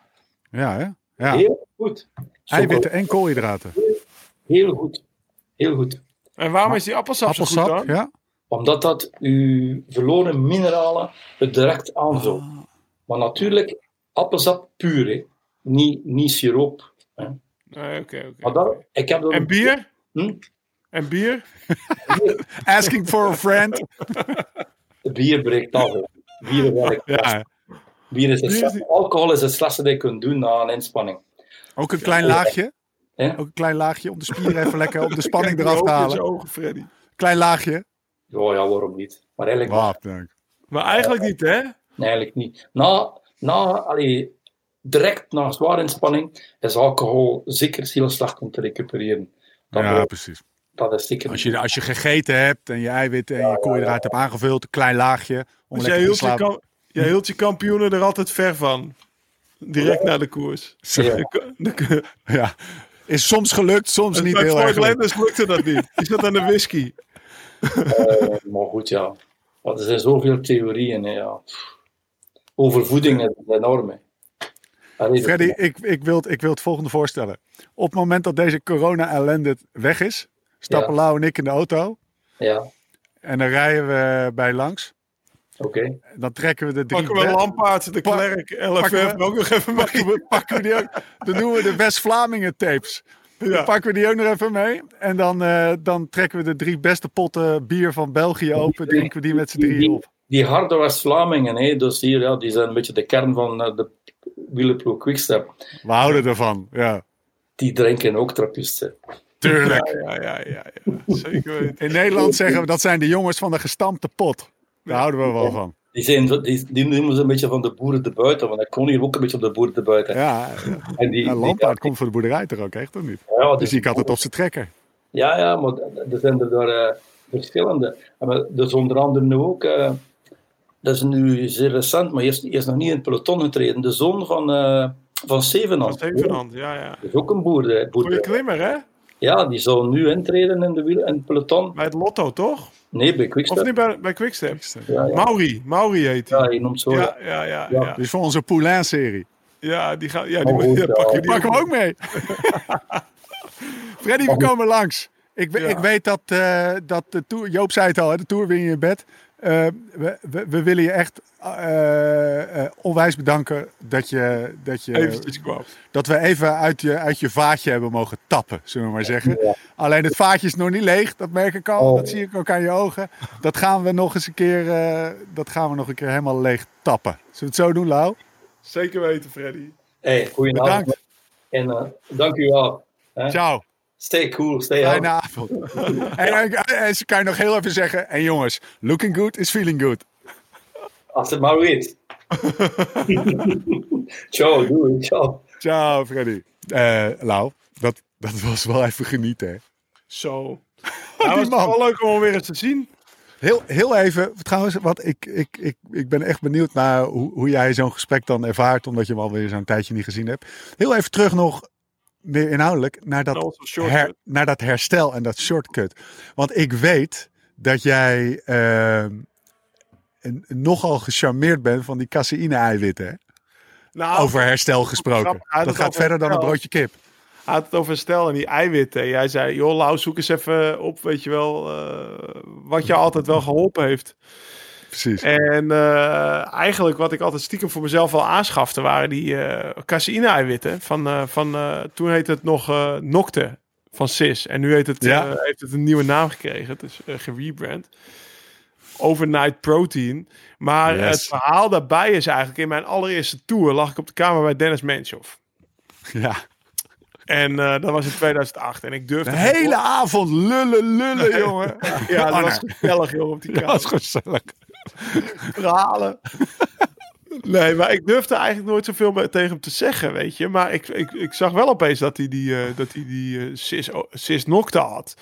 Ja, hè? Ja. Heel goed. Eiwitten en koolhydraten. Heel goed. Heel goed. En waarom is die appelsap, zo goed dan? ja. Omdat dat uw verloren mineralen het direct aanvult. Ah. Maar natuurlijk, appelsap puur, hè. Niet, niet siroop. Hè. Nee, oké, oké. Maar dat, ik heb En bier? Hm? En bier? Asking for a friend. Bier breekt af. Bier werkt. Ja, Bier is het is Alcohol is het slechtste dat je kunt doen na een inspanning. ook een klein laagje. Ook een klein laagje om de spieren even lekker om de spanning Kijk, eraf te halen. ogen, Freddy. Klein laagje. Ja, ja, waarom niet? Maar eigenlijk, dank. Maar eigenlijk niet, hè? nee, eigenlijk niet. Na, na, allee, direct na zware inspanning is alcohol zeker heel slecht om te recupereren. Dat, Ja, precies. dat is zeker Als je, als je gegeten hebt en je eiwitten en je koolhydraten hebt aangevuld, een klein laagje. Om Dus jij hield, je slapen. kam- jij hield je kampioenen er altijd ver van. Direct na de koers. Ja. Is soms gelukt, soms niet bij heel erg. gelukt. Landers lukte dat niet. Die zat aan de whisky. Eh, maar goed, ja. Want er zijn zoveel theorieën. hè, Ja. Over voeding is enorm. hè. Freddy, ik, ik, wil, het- ik wil het volgende voorstellen. Op het moment dat deze corona-ellende weg is, stappen Ja. Lau en ik in de auto. Ja, En dan rijden we bij langs. Oké. Dan trekken we de drie... Pakken we Lampaard, de Klerk, pakken LFF we- ook nog even mee. pakken we, pakken we die ook, dan doen we de West-Vlamingen tapes. Dan Ja. pakken we die ook nog even mee. En dan, eh, dan trekken we de drie beste potten bier van België open. Drinken we die met z'n drieën Die, op. die harde West-Vlamingen, hè, dus hier, ja, die zijn een beetje de kern van eh, de wielerploeg Quickstep. We houden ervan, ja. Die drinken ook trappist. hè. Tuurlijk. Ja, ja, ja, ja. Zeker. In Nederland zeggen we dat zijn de jongens van de gestampte pot. Daar houden we wel van. Die, zijn, die, die noemen ze een beetje van de boeren te buiten, want ik kon hier ook een beetje op de boeren te buiten. Ja, En die, ja die- Lampaard komt voor de boerderij toch ook echt, of niet? ja, Dus ik had het op zijn trekker. Ja, ja, maar er zijn er daar eh, verschillende. En maar dus onder andere nu ook, eh, dat is nu zeer recent, maar hij is, nog niet in het peloton getreden. De zoon van, eh van Zevenand. Van Zevenhand, ja, ja. Dat is ook een boer. boer Goeie klimmer, hè? ja, die zou nu intreden in, de wiel, in het peloton. Bij het Lotto, toch? Nee, bij Of Quickstep. niet bij, bij Quickstep? Ja, ja. Mauri, Mauri heet hij. ja, je noemt zo. Ja, ja, ja, ja. Ja. Dus voor onze Poulain-serie. Ja, die, gaan, ja, die, Oh, goed, ja, ja. pakken we Die die pakken we ook mee. Freddy, we komen langs. Ik, ik weet dat, eh, dat de tour, Joop zei het al, hè, de Tour win je in bed. Eh, we, we, we willen je echt eh, eh, onwijs bedanken dat, je, dat, je, eventjes kwam. dat we even uit je, uit je vaatje hebben mogen tappen, zullen we maar zeggen. Ja. Alleen het vaatje is nog niet leeg, dat merk ik al. Oh. Dat zie ik ook aan je ogen. Dat gaan we nog eens een keer, eh, dat gaan we nog een keer helemaal leeg tappen. Zullen we het zo doen, Lau? Zeker weten, Freddy. Hey, goedenavond. Bedankt. En eh, dank u wel. hè. Ciao. Stay cool, stay Fijne avond. en, en, en ze kan je nog heel even zeggen. En jongens, looking good is feeling good. Als het maar weet. Ciao, doei, ciao. Ciao, Freddy. Eh Lau, dat, dat was wel even genieten, hè? Zo. Nou, was man. wel leuk om hem weer eens te zien. Heel, heel even, trouwens, want ik, ik, ik, ik ben echt benieuwd naar hoe, hoe jij zo'n gesprek dan ervaart, omdat je hem alweer zo'n tijdje niet gezien hebt. Heel even terug nog, meer inhoudelijk, naar dat, her- naar dat herstel en dat shortcut. Want ik weet dat jij ehm, nogal gecharmeerd bent van die caseïne-eiwitten. Nou, Over herstel gesproken. Dat gaat verder dan een herstel. broodje kip. Hij had het over stel en die eiwitten. Jij zei, joh Lau, zoek eens even op, weet je wel, eh, wat je altijd wel geholpen heeft. Precies. En eh, eigenlijk wat ik altijd stiekem voor mezelf wel aanschafte, waren die eh caseïne-eiwitten. Van, eh, van, toen heette het nog Nocte van Sis. En nu heet het, Ja. heeft het een nieuwe naam gekregen. Het is gerebrand. Overnight Protein. Maar Yes. het verhaal daarbij is eigenlijk... In mijn allereerste tour lag ik op de kamer bij Dennis Menshoff. Ja. En dat was in 2008. En ik durfde... De hele avond lullen, lullen, jongen. Ja, dat Oh, was gezellig, joh, op die Dat kamer. was gezellig. verhalen. Nee, maar ik durfde eigenlijk nooit zoveel tegen hem te zeggen, weet je. Maar ik, ik, ik zag wel opeens dat hij die, eh, dat hij die eh, cis, cis Nocta had.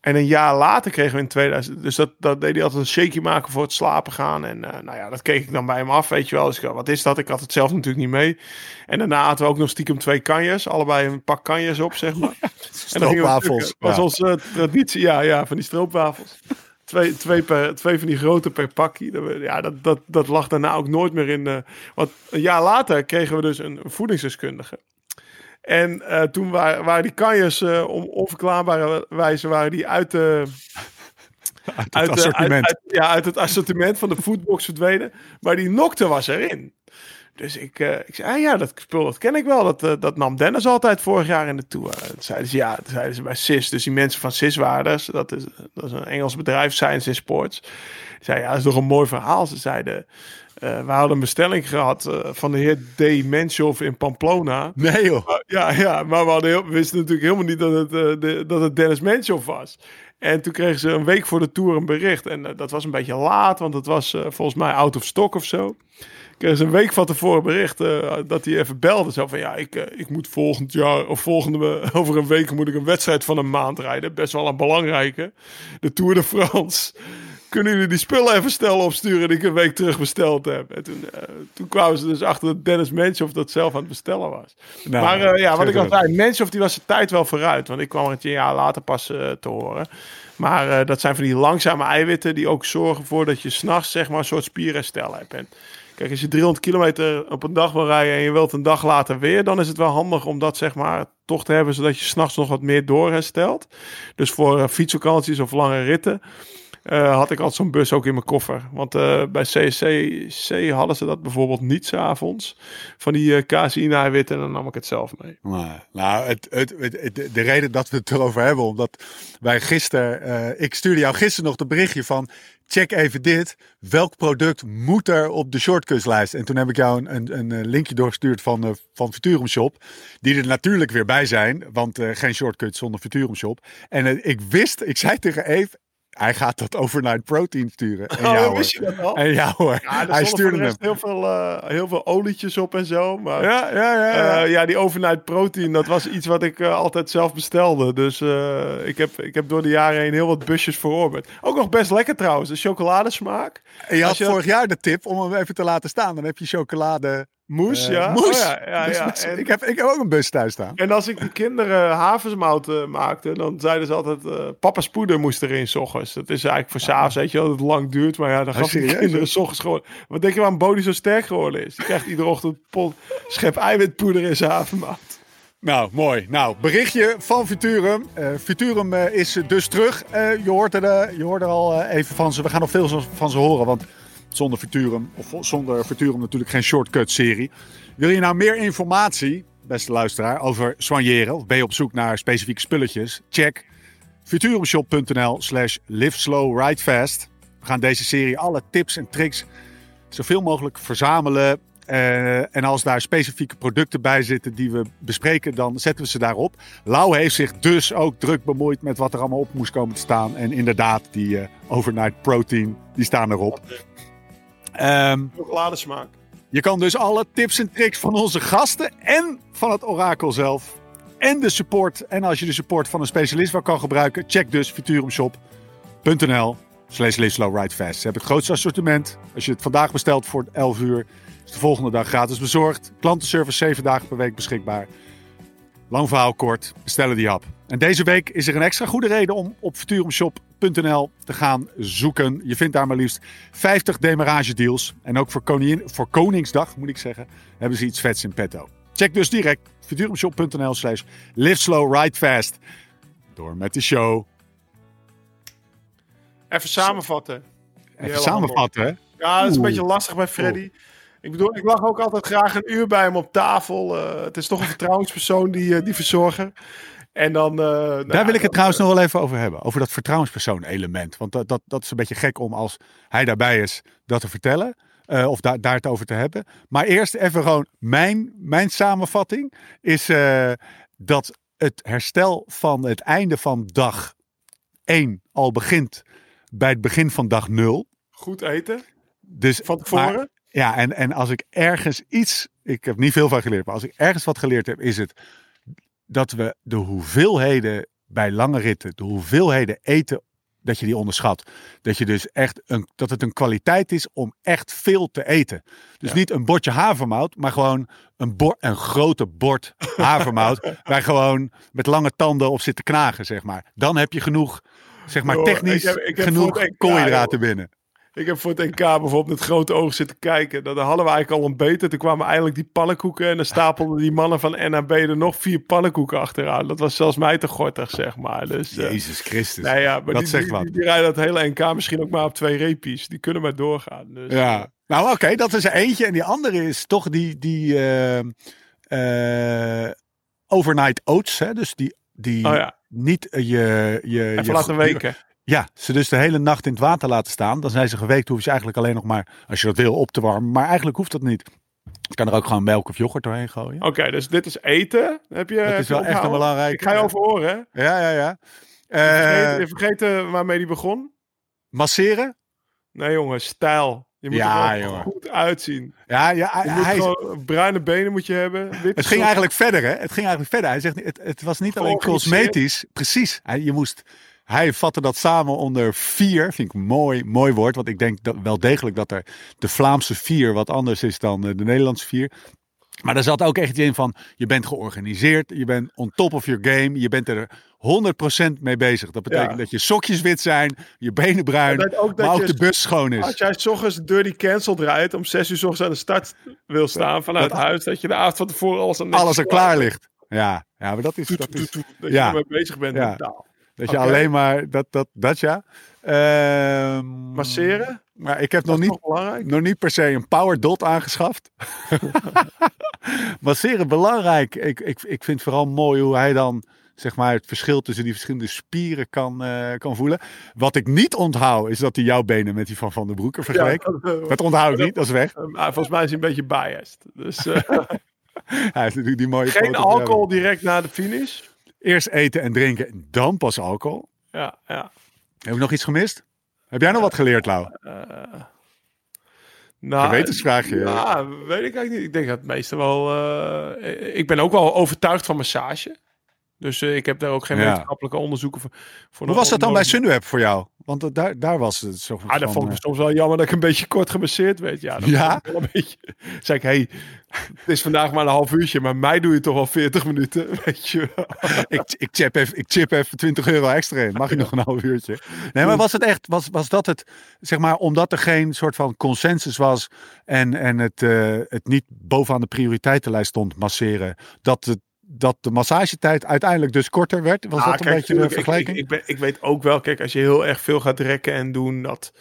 En een jaar later kregen we in 2000... Dus dat, dat deed hij altijd een shaky maken voor het slapen gaan. En eh, nou ja, dat keek ik dan bij hem af, weet je wel. Dus ik, wat is dat? Ik had het zelf natuurlijk niet mee. En daarna hadden we ook nog stiekem twee kanjes. Allebei een pak kanjes op, zeg maar. En dan Stroopwafels, was ja. onze traditie. Ja, ja, van die stroopwafels. Twee, twee, per, twee van die grote per pakje. Ja, dat, dat, dat lag daarna ook nooit meer in. want een jaar later kregen we dus een voedingsdeskundige. En eh, toen waren, waren die kanjes eh, om onverklaarbare wijze waren die uit de Uit het uit, assortiment. uit- uit- ja, uit het assortiment van de foodbox verdwenen. Maar die Nocte was erin. Dus ik, eh, ik zei, ah ja, dat spul dat ken ik wel. Dat, eh, dat nam Dennis altijd vorig jaar in de tour. Toen zeiden ze, ja, toen zeiden ze bij SIS. Dus die mensen van SIS waren. Dat is, dat is een Engels bedrijf, Science in Sports. Zei, ja, dat is toch een mooi verhaal. Ze zeiden, eh, we hadden een bestelling gehad eh, van de heer D. Menshoff in Pamplona. Nee joh. Ja, ja, maar we, hadden heel- we wisten natuurlijk helemaal niet dat het, eh, de, dat het Dennis Menshoff was. En toen kregen ze een week voor de tour een bericht. En eh, dat was een beetje laat, want het was eh, volgens mij out of stock of zo. Kregen ze een week van tevoren bericht eh, dat hij even belde. Zo van, ja, ik, eh, ik moet volgend jaar, of volgende, over een week moet ik een wedstrijd van een maand rijden. Best wel een belangrijke. De Tour de France. Kunnen jullie die spullen even snel opsturen die ik een week terug besteld heb? En toen, eh, toen kwamen ze dus achter dat Dennis Menshoff dat zelf aan het bestellen was. Nou, maar eh, ja, wat ik al zei, Menshoff die was zijn tijd wel vooruit. Want ik kwam er een jaar later pas eh, te horen. Maar eh, dat zijn van die langzame eiwitten die ook zorgen voor dat je s'nachts zeg maar een soort spierherstel hebt. En kijk, als je 300 kilometer op een dag wil rijden en je wilt een dag later weer, dan is het wel handig om dat zeg maar toch te hebben, zodat je s'nachts nog wat meer doorherstelt. Dus voor eh, fietsvakanties of lange ritten. Eh, had ik altijd zo'n bus ook in mijn koffer. Want eh, bij CSC hadden ze dat bijvoorbeeld niet s'avonds. Van die uh, caseïne-eiwitten. En dan nam ik het zelf mee. Maar, nou, het, het, de reden dat we het erover hebben, omdat wij gisteren, eh, ik stuurde jou gisteren nog de berichtje van, check even dit, welk product moet er op de shortcutslijst? En toen heb ik jou een, een, een eh, linkje doorgestuurd van, eh, van Futurum Shop, die er natuurlijk weer bij zijn, want eh, geen shortcuts zonder Futurum Shop. En eh, ik wist, ik zei tegen Eve, hij gaat dat overnight protein sturen. En Oh, jou, wist je dat al? En jou hoor. Ja, hij stuurde de hem. heel veel, eh, heel veel olietjes op en zo. Maar Ja, ja, ja. ja. Eh, ja, die overnight protein, dat was iets wat ik eh, altijd zelf bestelde. Dus ik, heb, ik heb door de jaren heen heel wat busjes verorberd. Ook nog best lekker trouwens, de chocoladesmaak. En je had je- vorig jaar de tip om hem even te laten staan. Dan heb je chocolade Moes, eh, ja. moes. Oh, ja, ja, Dus ja. is- En, ik, heb, ik heb ook een bus thuis staan. en als ik de kinderen haversmout eh, maakte, dan zeiden ze altijd... eh papa's poeder moest erin s ochtends. Dat is eigenlijk voor s'avonds, weet je wel, dat het lang duurt. Maar ja, dan gaf ik kinderen s ochtends gewoon... Wat denk je waarom Bodie zo sterk geworden is? Die krijgt iedere ochtend een pot schep eiwitpoeder in zijn havermout. Nou, mooi. Nou, berichtje van Futurum. Eh, Futurum eh, is dus terug. Eh, je, hoort er, je hoort er al even van ze. We gaan nog veel van ze horen. Want zonder Futurum, of zonder Futurum natuurlijk geen shortcut-serie. Wil je nou meer informatie, beste luisteraar, over soigneren? Of ben je op zoek naar specifieke spulletjes? Check futurumshop.nl slash live slow ride fast. We gaan deze serie alle tips en tricks zoveel mogelijk verzamelen. Eh, en als daar specifieke producten bij zitten die we bespreken, dan zetten we ze daarop. Lau heeft zich dus ook druk bemoeid met wat er allemaal op moest komen te staan. En inderdaad, die eh, overnight protein, die staan erop. Ehm, Chocoladesmaak. Je kan dus alle tips en tricks van onze gasten en van het orakel zelf. En de support. En als je de support van een specialist wel kan gebruiken, check dus futurumshop.nl slash live slow ride fast. Ze hebben het grootste assortiment. Als je het vandaag bestelt voor 11 uur, is de volgende dag gratis bezorgd. Klantenservice 7 dagen per week beschikbaar. Lang verhaal kort, bestellen die app. En deze week is er een extra goede reden om op futurumshop.nl te gaan zoeken. Je vindt daar maar liefst 50 demarage deals. En ook voor, koningin, voor Koningsdag, moet ik zeggen, hebben ze iets vets in petto. Check dus direct futurumshop.nl slash live slow ride fast. Door met de show. Even samenvatten. Even samenvatten, hè? Ja, dat is een Oeh. beetje lastig bij Freddy. Ik bedoel, ik lag ook altijd graag een uur bij hem op tafel. Eh, het is toch een vertrouwenspersoon, die, eh, die verzorger. En dan... eh, nou Daar wil ik het trouwens nog wel even over hebben. Over dat vertrouwenspersoon element. Want dat, dat, dat is een beetje gek om als hij daarbij is dat te vertellen. eh, of daar daar het over te hebben. Maar eerst even gewoon mijn, mijn samenvatting. Is eh, dat het herstel van het einde van dag 1 al begint bij het begin van dag 0. Goed eten, Dus, van tevoren. maar- ja, en, en als ik ergens iets, ik heb niet veel van geleerd, maar als ik ergens wat geleerd heb, is het dat we de hoeveelheden bij lange ritten, de hoeveelheden eten, dat je die onderschat. Dat je dus echt een, dat het een kwaliteit is om echt veel te eten. Dus Ja. niet een bordje havermout, maar gewoon een, bord, een grote bord havermout, waar gewoon met lange tanden op zit te knagen, zeg maar. Dan heb je genoeg, zeg maar technisch, ik heb- ik heb genoeg koolhydraten binnen. Ik heb voor het NK bijvoorbeeld met grote ogen zitten kijken. Dan hadden we eigenlijk al ontbeten. Toen kwamen eindelijk die pannenkoeken. En dan stapelden die mannen van NAB er nog vier pannenkoeken achteraan. Dat was zelfs mij te gortig, zeg maar. Dus, eh, Jezus Christus. nou ja, maar dat die, zegt die, wat. die, die rijden dat hele NK misschien ook maar op twee repies. Die kunnen maar doorgaan. Dus, Ja. Nou, oké, dat is er eentje. En die andere is toch die, die eh, eh, overnight oats. Hè? Dus die, die Oh ja, niet eh, je... je even je laten weken. Ja, ze dus de hele nacht in het water laten staan. Dan zijn ze geweekt. Hoef je ze eigenlijk alleen nog maar, als je dat wil, op te warmen. Maar eigenlijk hoeft dat niet. Je kan er ook gewoon melk of yoghurt doorheen gooien. Oké, dus dit is eten. Heb je, dat is wel echt een onthouden? belangrijke. Ik ga je overhoren, hè? Ja, ja, ja. Vergeet- je vergeten waarmee die begon? masseren? Nee, jongen, stijl. Je moet Ja, er goed uitzien. Ja, ja Je moet hij- gewoon bruine benen moet je hebben. Het ging eigenlijk verder, hè? Het ging eigenlijk verder. Hij zegt, het, het was niet alleen cosmetisch. Precies. Hij, je moest, hij vatte dat samen onder vier. Vind ik een mooi, mooi woord. Want ik denk dat, wel degelijk dat er de Vlaamse vier wat anders is dan eh, de Nederlandse vier. Maar er zat ook echt in van, je bent georganiseerd. Je bent on top of your game. Je bent er 100% mee bezig. Dat betekent Ja. dat je sokjes wit zijn. Je benen bruin. Dat ook dat maar ook je- de bus schoon is. Als jij s ochtends Dirty Cancel draait om 6 uur s ochtends aan de start wil staan vanuit Dat- huis, dat je de avond van tevoren alles aan Alles er klaar ligt. Ja, ja maar dat is... Dat is Dat je Ja. ermee bezig bent Ja. mentaal. Dat je alleen maar dat, dat, dat ja. Ehm, Masseren? Maar ik heb nog Dat niet, belangrijk? nog niet per se een power dot aangeschaft. Masseren belangrijk. Ik, ik, ik vind vooral mooi hoe hij dan zeg maar het verschil tussen die verschillende spieren kan, eh, kan voelen. Wat ik niet onthoud is dat hij jouw benen met die van Van den Broeke vergeleek. Ja, dat, eh, Dat onthoud ik niet, dat is weg. eh, maar volgens mij is hij een beetje biased. Dus Hij heeft natuurlijk die mooie geen alcohol hebben. direct na de finish. Eerst eten en drinken, dan pas alcohol. Ja, ja. Heb ik nog iets gemist? Heb jij nog wat geleerd, Lau? Eh, nou, Gewetensvraagje. Ja, weet ik eigenlijk niet. Ik denk dat het meeste wel... eh, ik ben ook wel overtuigd van massage. Dus eh, ik heb daar ook geen Ja. wetenschappelijke onderzoeken voor. voor Hoe was dat dan bij. Sunweb voor jou? Want dat- daar, daar was het zo Ah, van, dat vond ik eh, soms wel jammer dat ik een beetje kort gemasseerd werd. Ja, dat Ja? ik wel een beetje. Zeg ik, hey, het is vandaag maar een half uurtje, maar mij doe je toch al 40 minuten, weet je ik, ik, chip even, ik chip even 20 euro extra in. Mag je nog een half uurtje? Nee, maar was het echt, was, was dat het, zeg maar, omdat er geen soort van consensus was en, en het, eh, het niet bovenaan de prioriteitenlijst stond, masseren, dat, het, dat de massagetijd uiteindelijk dus korter werd? Was Ah, dat een kijk, beetje de vergelijking? Ik, ik, ben, ik weet ook wel, kijk, als je heel erg veel gaat rekken en doen, dat,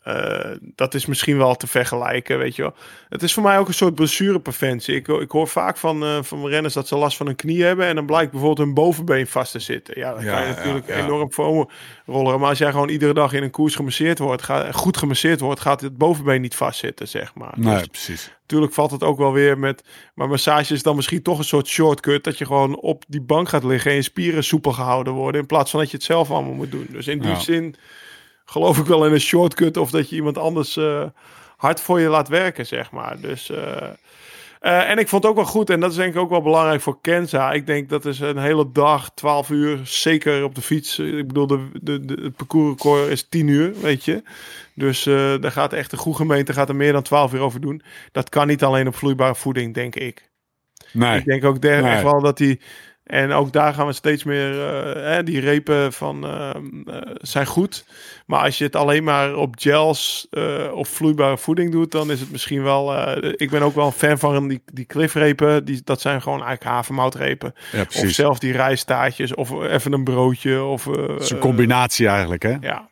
eh, dat is misschien wel te vergelijken, weet je wel. Het is voor mij ook een soort blessurepreventie. Ik, ik hoor vaak van, eh, van renners dat ze last van hun knie hebben en dan blijkt bijvoorbeeld hun bovenbeen vast te zitten. Ja, dan Ja, kan je natuurlijk ja. enorm foam rolleren. Maar als jij gewoon iedere dag in een koers gemasseerd wordt, gaat, goed gemasseerd wordt, gaat het bovenbeen niet vastzitten, zeg maar. nee, Dus precies. Natuurlijk valt het ook wel weer met. Maar massage is dan misschien toch een soort shortcut. Dat je gewoon op die bank gaat liggen en je spieren soepel gehouden worden. In plaats van dat je het zelf allemaal moet doen. Dus in die zin geloof ik wel in een shortcut. Of dat je iemand anders eh, hard voor je laat werken, zeg maar. Dus, eh, eh, en ik vond het ook wel goed, en dat is denk ik ook wel belangrijk voor Kenza. Ik denk dat is een hele dag, 12 uur, zeker op de fiets. Ik bedoel, de, de, de, het parcoursrecord is 10 uur, weet je. Dus daar gaat echt een goede gemeente gaat er meer dan 12 uur over doen. Dat kan niet alleen op vloeibare voeding, denk ik. Nee. Ik denk ook der, Nee. echt wel dat die. En ook daar gaan we steeds meer. eh, hè, die repen van ehm, eh, zijn goed. Maar als je het alleen maar op gels eh, of vloeibare voeding doet, dan is het misschien wel. eh, ik ben ook wel een fan van die, die cliffrepen. Die, dat zijn gewoon eigenlijk havermoutrepen. Ja, Of zelf die rijstaartjes. Of even een broodje. Of, eh, Het is een combinatie eigenlijk, hè? ja.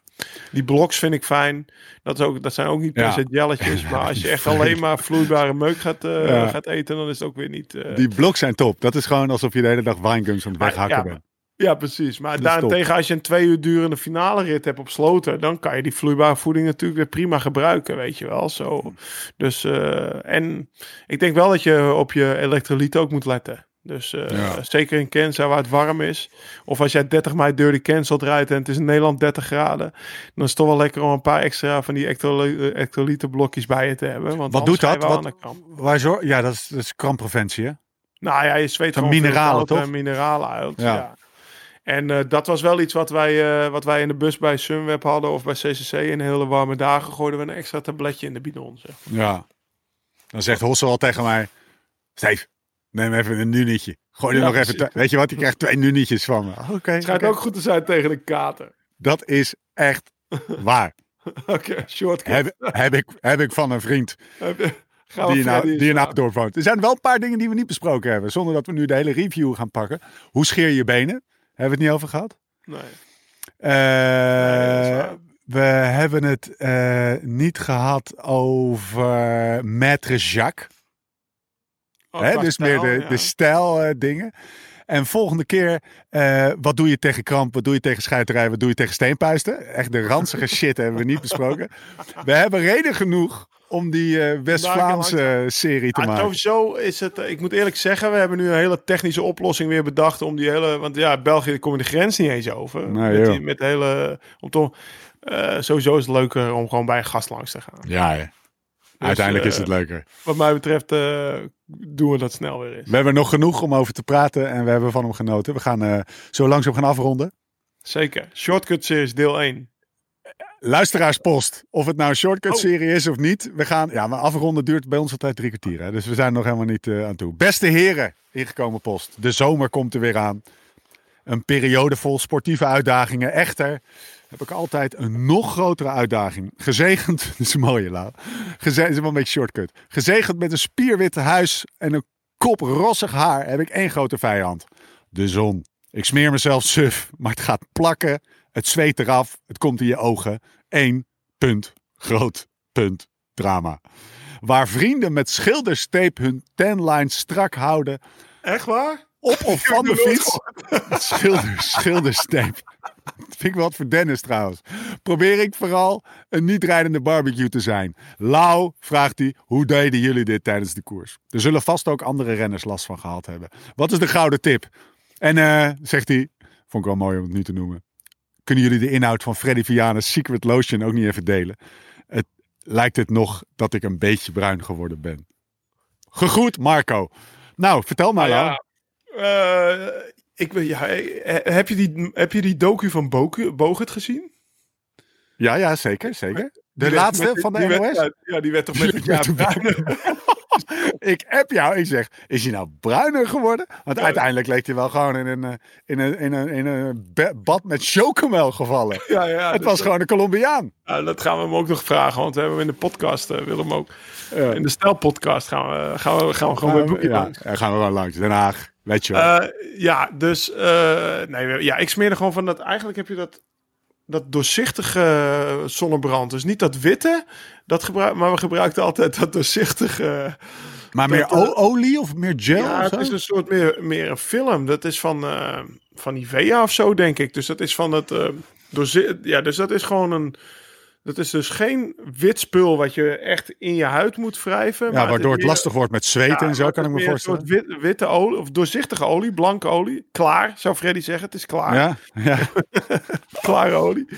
Die bloks vind ik fijn. Dat, is ook, dat zijn ook niet per Ja. se jelletjes. Maar als je echt alleen maar vloeibare meuk gaat, eh, Ja. gaat eten, dan is het ook weer niet... eh, Die bloks zijn top. Dat is gewoon alsof je de hele dag winegums aan het weghakken ja, bent. Ja, precies. Maar daarentegen, als je een twee uur durende finale rit hebt op sloten, dan kan je die vloeibare voeding natuurlijk weer prima gebruiken, weet je wel. Zo. Dus, eh, en ik denk wel dat je op je elektrolyten ook moet letten. Dus eh, Ja. zeker in Kenza waar het warm is. Of als jij 30 mei Dirty Cancelled rijdt en het is in Nederland 30 graden. Dan is het toch wel lekker om een paar extra van die elektroly- elektrolytenblokjes bij je te hebben. Want Wat doet dat? Wat-. Waar zor- ja, dat is, dat is kramppreventie, hè? Nou ja, je zweet Van mineralen, toch? mineralen uit. Ja. Ja. En eh, dat was wel iets wat wij, eh, wat wij in de bus bij Sunweb hadden of bij CCC. In hele warme dagen gooiden we een extra tabletje in de bidon. Zeg. Ja. Dan zegt Hossel al tegen mij... Steve, neem even een nunietje. Gooi er Ja, nog even... precies. Weet je wat? Je krijgt twee nunietjes van me. Oké. Het schijnt ook goed te zijn tegen de kater. Dat is echt waar. Oké, shortcut. heb, heb, ik, heb ik van een vriend Gaan die Freddy die in Apeldoorn woont. Er zijn wel een paar dingen die we niet besproken hebben. Zonder dat we nu de hele review gaan pakken. Hoe scheer je je benen? Hebben we het niet over gehad? Nee. Eh, we hebben het eh, niet gehad over Maître Jacques. Oh, Hè? Dus meer de, ja. de stijl eh, dingen. En volgende keer, eh, wat doe je tegen kramp? Wat doe je tegen scheiterij? Wat doe je tegen steenpuisten? Echt de ranzige shit hebben we niet besproken. We hebben reden genoeg om die eh, West-Vlaamse serie te Ja, maken. sowieso is het, ik moet eerlijk zeggen, we hebben nu een hele technische oplossing weer bedacht om die hele, want ja, België daar kom je de grens niet eens over. Met, die, met de hele, om toch, sowieso is het leuker om gewoon bij een gast langs te gaan. Ja, ja. Uiteindelijk is eh, het leuker. Wat mij betreft eh, doen we dat snel weer eens. We hebben nog genoeg om over te praten en we hebben van hem genoten. We gaan eh, zo langzaam gaan afronden. Zeker. Shortcut Series deel 1. Luisteraarspost. Of het nou een shortcut Oh. serie is of niet. We gaan, ja, maar afronden duurt bij ons altijd drie kwartier. Hè? Dus we zijn nog helemaal niet eh, aan toe. Beste heren, ingekomen post. De zomer komt er weer aan. Een periode vol sportieve uitdagingen. Echter heb ik altijd een nog grotere uitdaging. Gezegend, dat is een mooie laat. Gezegend, is wel een beetje shortcut. Gezegend met een spierwitte huis en een kop rossig haar heb ik één grote vijand. De zon. Ik smeer mezelf suf, maar het gaat plakken. Het zweet eraf. Het komt in je ogen. Eén punt. Groot punt. Drama. Waar vrienden met schilderstape hun tanline strak houden. Echt waar? Op of van de fiets. Schilder, schilderstape. Vind ik wat voor Dennis trouwens. Probeer ik vooral een niet-rijdende barbecue te zijn. Lau vraagt hij, hoe deden jullie dit tijdens de koers? Er zullen vast ook andere renners last van gehad hebben. Wat is de gouden tip? En eh, zegt hij, vond ik wel mooi om het nu te noemen. Kunnen jullie de inhoud van Freddy Viana's Secret Lotion ook niet even delen? Het lijkt het nog dat ik een beetje bruin geworden ben. Gegroet Marco. Nou, vertel maar Lau. ja. Eh, ik, ja, eh, heb, je die, heb je die docu van Bogert gezien? Ja, ja, zeker, zeker. De Die laatste met- van de werd- NOS? ja, die werd toch met het jaar bruiner. ik app jou, ik zeg, is hij nou bruiner geworden? Want uiteindelijk leek hij wel gewoon in een, eh, in een, in een, in een bad met chocomel gevallen. Ja, ja, Het was gewoon een Colombiaan. ja, dat gaan we hem ook nog vragen, want we hebben hem in de podcast, eh, willen hem ook. In de Stel-podcast gaan we, gaan we, gaan we gewoon ja, langs. ja, gaan we wel langs. Den Haag, weet je wel. Eh, ja, dus eh, nee, ja, ik smeer er gewoon van dat. Eigenlijk heb je dat, dat doorzichtige zonnebrand. Dus niet dat witte, dat gebruik, maar we gebruikten altijd dat doorzichtige. maar meer dat, eh, olie of meer gel? ja, het is een soort meer, meer een film. Dat is van, eh van Nivea of zo, denk ik. Dus dat is van het. ja, dus dat is gewoon een. Dat is dus geen wit spul wat je echt in je huid moet wrijven. Ja, maar waardoor het lastig wordt met zweten en zo, kan ik me meer een voorstellen. soort wit- witte olie, of doorzichtige olie, blanke olie. Klaar, zou Freddy zeggen. Het is klaar. Ja, ja. klare olie.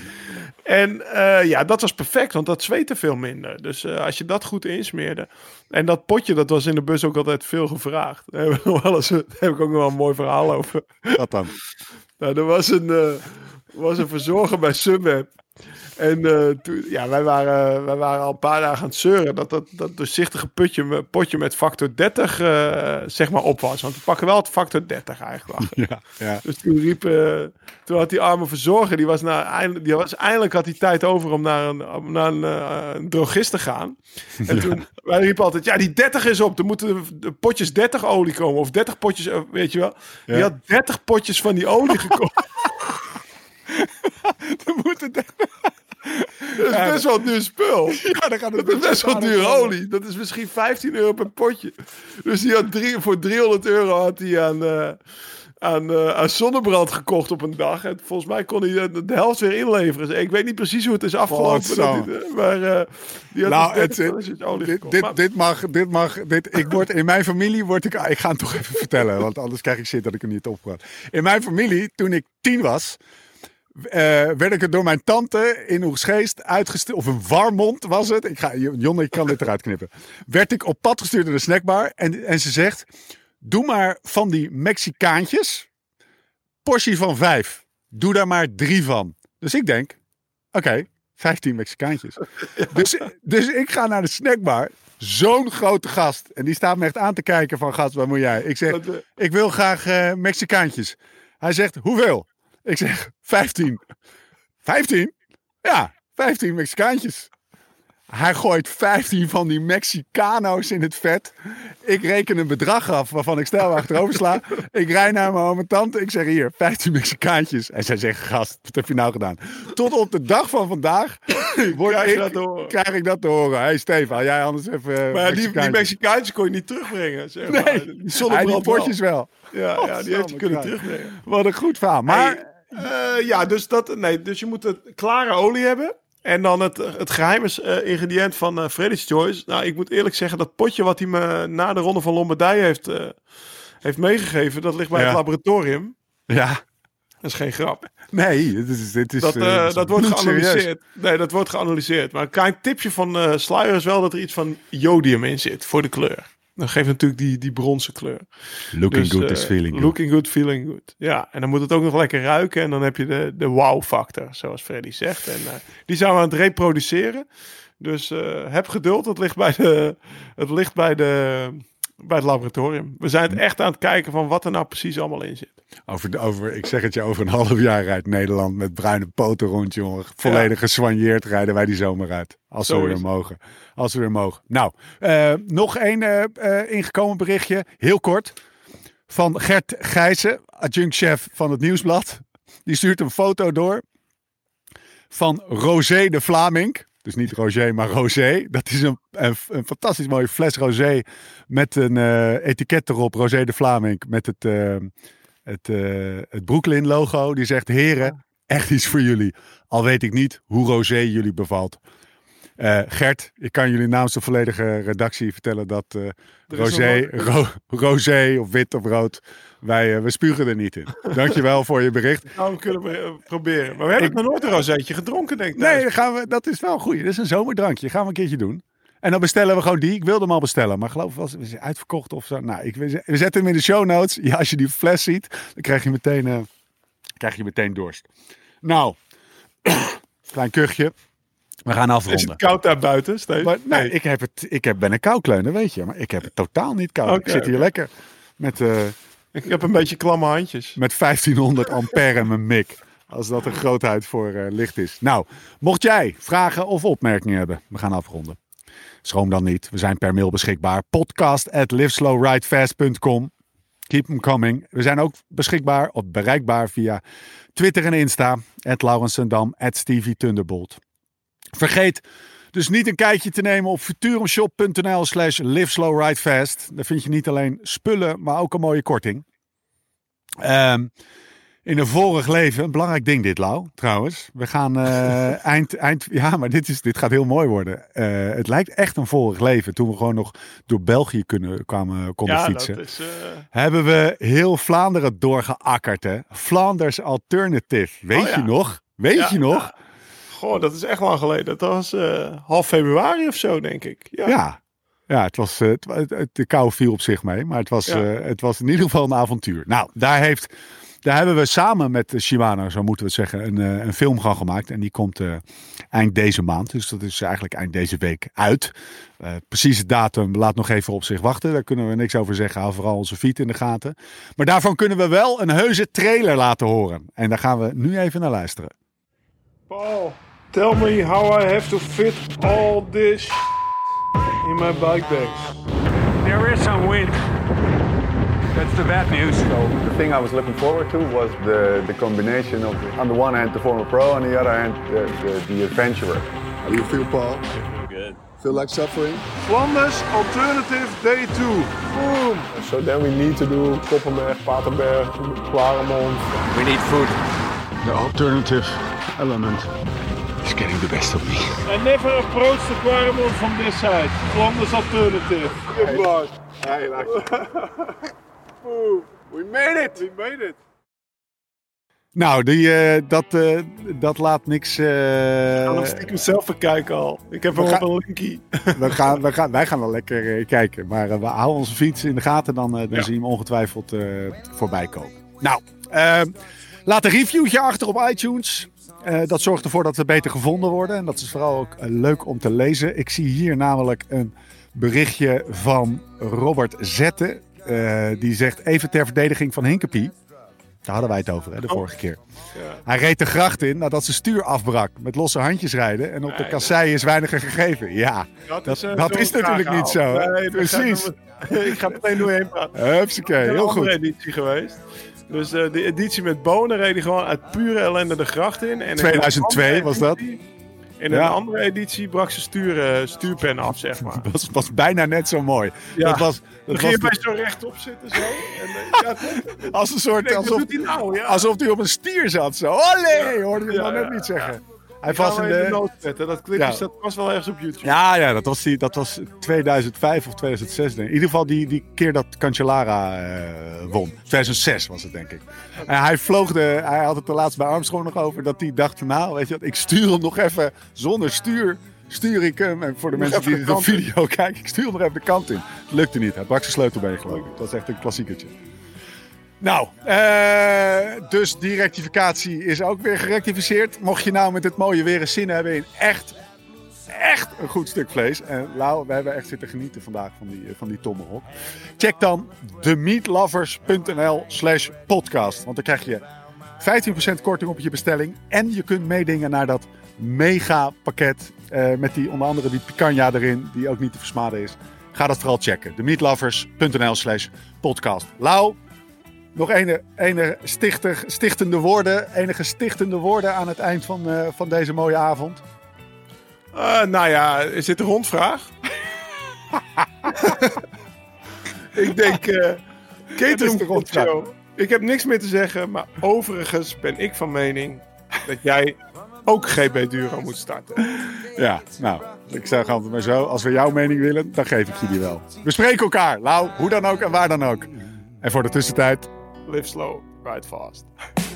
En eh, ja, dat was perfect, want dat zweette veel minder. Dus eh, als je dat goed insmeerde. En dat potje, dat was in de bus ook altijd veel gevraagd. Daar nog wel eens, daar heb ik ook nog wel een mooi verhaal over. Wat dan? Nou, er was een, eh, was een verzorger bij Sunweb. En eh, toen, ja, wij waren, wij waren al een paar dagen aan het zeuren dat dat, dat doorzichtige putje, potje met factor 30 eh, zeg maar op was. Want we pakken wel het factor 30 eigenlijk. Ja, ja. Dus toen riep, eh, toen had die arme verzorger, die was, naar, eindelijk, die was eindelijk had hij tijd over om naar een, om naar een, een drogist te gaan. En toen, wij riepen altijd, ja die 30 is op, er moeten de, potjes 30 olie komen. Of 30 potjes, weet je wel. Die had 30 potjes van die olie gekocht. Dan moet het... Dat is best wel een duur spul. Ja, dan gaat het Dat is best wel dure olie. Dat is misschien 15 euro per potje. Dus die had drie, voor 300 euro had hij aan, eh, aan, eh, aan zonnebrand gekocht op een dag. En volgens mij kon hij de, de helft weer inleveren. Dus ik weet niet precies hoe het is afgelopen. zo. dat hij- maar eh, die had Nou, dus het, 30 flesjes olie dit, gekocht. dit, dit mag, dit mag, dit, ik word, in mijn familie word ik, ik ga het toch even vertellen, want anders krijg ik shit dat ik er niet op. In mijn familie, toen ik tien was, eh, werd ik er door mijn tante in Oegsgeest uitgestuurd, of een Warmond was het, ik ga, Jonne, ik kan dit eruit knippen, werd ik op pad gestuurd naar de snackbar en, en ze zegt, doe maar van die Mexicaantjes, portie van vijf, doe daar maar drie van. Dus ik denk, oké, 15 Mexicaantjes. Dus, dus ik ga naar de snackbar. Zo'n grote gast. En die staat me echt aan te kijken van gast, wat moet jij? Ik zeg, eh, ik wil graag eh, Mexicaantjes. Hij zegt, hoeveel? Ik zeg, 15. 15? Ja, 15 Mexicaantjes. Hij gooit 15 van die Mexicano's in het vet. Ik reken een bedrag af waarvan ik snel achterover sla. Ik rijd naar mijn oom en tante. Ik zeg hier, 15 Mexicaantjes. En zij zegt, gast, wat heb je nou gedaan? Tot op de dag van vandaag word Krijg ik, dat te horen? krijg ik dat te horen. Hé hey, Stefan, jij anders even eh, maar die, die Mexicaantjes. Kon je niet terugbrengen. Zeg maar. Nee, die die potjes wel. wel. Ja, ja, die heeft je kunnen terugbrengen. Wat een goed verhaal. Maar Maar ja, dus, dat, nee, dus je moet het klare olie hebben. En dan het, het geheime eh, ingrediënt van eh Freddy's Choice. Nou, ik moet eerlijk zeggen, dat potje wat hij me na de ronde van Lombardije heeft, eh, heeft meegegeven, dat ligt bij Ja. het laboratorium. ja, Dat is geen grap. nee, dit is, dit is, Dat, eh, eh, dat wordt geanalyseerd. Nee, dat wordt geanalyseerd. Maar een klein tipje van eh Sluier is wel dat er iets van jodium in zit voor de kleur. Dat geeft natuurlijk die, die bronzen kleur. Looking Dus, good eh, is feeling good. Looking good, feeling good. Ja, en dan moet het ook nog lekker ruiken. En dan heb je de, de wow-factor, zoals Freddy zegt. En eh, die zijn we aan het reproduceren. Dus eh, heb geduld. Het ligt bij, de, het ligt bij, de, bij het laboratorium. We zijn het echt aan het kijken van wat er nou precies allemaal in zit. Over, de- over, ik zeg het je, over een half jaar rijdt Nederland met bruine poten rond, jongen. Volledig geswanjeerd rijden wij die zomer uit. Als Zo we weer mogen. Als we weer mogen. Nou, eh, nog één eh, eh, ingekomen berichtje. Heel kort. Van Gert Gijzen, adjunct-chef van het Nieuwsblad. Die stuurt een foto door van Rosé de Vlaming. Dus niet Rosé, maar Rosé. Dat is een, een, een fantastisch mooie fles Rosé met een eh, etiket erop. Rosé de Vlaming met het, eh, het, eh, het Brooklyn logo. Die zegt, heren, echt iets voor jullie. Al weet ik niet hoe Rosé jullie bevalt. Gert, ik kan jullie namens de volledige redactie vertellen dat Rosé, ro, Rosé of wit of rood, wij eh, we spugen er niet in. Dankjewel voor je bericht. Nou, we kunnen we eh, proberen. Maar we hebben Ik- nog nooit een rozeetje gedronken, denk ik. Nee, dan gaan we, dat is wel goed. Dat is een zomerdrankje. Gaan we een keertje doen. En dan bestellen we gewoon die. Ik wilde hem al bestellen, maar geloof ik was hij uitverkocht of zo. Nou, ik, we zetten hem in de show notes. Ja, als je die fles ziet, dan krijg je meteen, eh, krijg je meteen dorst. Nou, klein kuchje. We gaan Is afronden. het koud daar buiten, Steve? Maar, nee, ik, heb het, ik heb, ben een koukleuner, weet je. Maar ik heb het totaal niet koud. ik zit hier lekker met, Ik heb een beetje klamme handjes. met 1500 ampère mijn mik. Als dat een grootheid voor eh, licht is. Nou, mocht jij vragen of opmerkingen hebben, we gaan afronden. Schroom dan niet. We zijn per mail beschikbaar. Podcast at liveslowridefast.com. Keep them coming. We zijn ook beschikbaar of bereikbaar via Twitter en Insta. At Laurensendam, at Stevie Thunderbolt. Vergeet dus niet een kijkje te nemen op futurumshop.nl slash liveslowridefast. Daar vind je niet alleen spullen, maar ook een mooie korting. Ehm, In een vorig leven, een belangrijk ding dit, Lau, trouwens. We gaan eh, eind, eind... Ja, maar dit, is, dit gaat heel mooi worden. Eh, het lijkt echt een vorig leven. Toen we gewoon nog door België kunnen, kwamen, konden Ja, fietsen. dat is... eh, Hebben we heel Vlaanderen doorgeakkerd, hè? Flanders Alternative. Weet Oh, ja. je nog? Weet Ja, je nog? Goh, dat is echt lang geleden. Dat was eh, half februari of zo, denk ik. Ja. Ja. Ja, het was, eh, het, het- de kou viel op zich mee, maar het was, Ja. eh, het was in ieder geval een avontuur. Nou, daar, heeft, daar hebben we samen met Shimano, zo moeten we het zeggen, een, een film van gemaakt. En die komt eind deze maand, dus dat is eigenlijk eind deze week uit. Eh precieze datum laat nog even op zich wachten, daar kunnen we niks over zeggen. Hou vooral onze feet in de gaten. Maar daarvan kunnen we wel een heuse trailer laten horen. En daar gaan we nu even naar luisteren. Paul, tell me how I have to fit all this in my bike bags. There is some wind. That's the bad news. So the thing I was looking forward to was the, the combination of, on the one hand, the former pro, on the other hand, the, the, the adventurer. How do you feel, Paul? Feel Good. Feel like suffering? Flanders Alternative Day 2. Boom! So then we need to do Koppenberg, Paterberg, Klaremont. We need food. The alternative element is getting the best of me. I never approached the Quaremont from this side. Flanders Alternative. Good boy. Hey. We made it. We made it. Nou, die, eh, dat, eh, dat laat niks... eh, Ik ga nog stiekem zelf bekijken al. Ik heb We gaan- een linkie. we gaan, we gaan, wij gaan wel lekker eh, kijken. Maar we houden onze fiets in de gaten. Dan, dan Ja. zie je hem ongetwijfeld eh, voorbij komen. Nou, laat een reviewtje achter op iTunes. Eh, dat zorgt ervoor dat we beter gevonden worden. En dat is vooral ook eh, leuk om te lezen. Ik zie hier namelijk een berichtje van Robert Zetten. Eh, die zegt even ter verdediging van Hinkepie. Daar hadden wij het over hè, de vorige keer. Hij reed de gracht in nadat zijn stuur afbrak. Met losse handjes rijden. En op de kassei is weinig gegeven. Ja, dat, eh, dat zo is natuurlijk niet zo. Nee, Precies. ik ga meteen doorheen praten. Hupsakee, is heel een goed. editie geweest. Dus eh, de editie met Bonen reed hij gewoon uit pure ellende de gracht in. En in een 2002 andere was dat? In een andere editie brak zijn stuur, eh, stuurpen af, zeg maar. Dat was, was bijna net zo mooi. Ja. Dat was, Dan dat ging je bij zo rechtop zitten zo. En, eh, als een soort, wat alsof, hij nou? Alsof op een stier zat. Zo, olé, hoorde je hem net niet zeggen. Hij was in de de... zetten. Dat clipje Ja. staat was wel ergens op YouTube. Ja, ja dat, was die, dat was 2005 of 2006. Denk ik. In ieder geval die, die keer dat Cancellara eh, won. 2006 was het, denk ik. En hij vloog de... Hij had het er laatst bij Armstrong nog over. Dat hij dacht nou, weet je wat, ik stuur hem nog even zonder stuur. Stuur ik hem. En voor de mensen die de de video kijken, ik stuur hem nog even de kant in. Het lukte niet. Hij brak zijn sleutelbeen, geloof ik. Dat is echt een klassiekertje. Nou, eh, dus die rectificatie is ook weer gerectificeerd. Mocht je nou met het mooie weer eens zin hebben in echt, echt een goed stuk vlees. En Lau, we hebben echt zitten genieten vandaag van die, van die tomahawk. Check dan themeatlovers.nl slash podcast. Want dan krijg je 15% korting op je bestelling. En je kunt meedingen naar dat mega pakket. eh, met die onder andere die picanha erin, die ook niet te versmaden is. Ga dat vooral checken. themeatlovers.nl slash podcast. Lau, nog ene, ene stichtig, stichtende woorden, enige stichtende woorden aan het eind van, eh, van deze mooie avond. Eh, nou ja, is dit een rondvraag? ik denk, eh is catering de rondvraag. show. Ik heb niks meer te zeggen, maar overigens ben ik van mening dat jij ook GB Duro moet starten. Ja, nou, ik zeg altijd maar zo. Als we jouw mening willen, dan geef ik je die wel. We spreken elkaar, Lau, hoe dan ook en waar dan ook. En voor de tussentijd, Live slow, ride fast.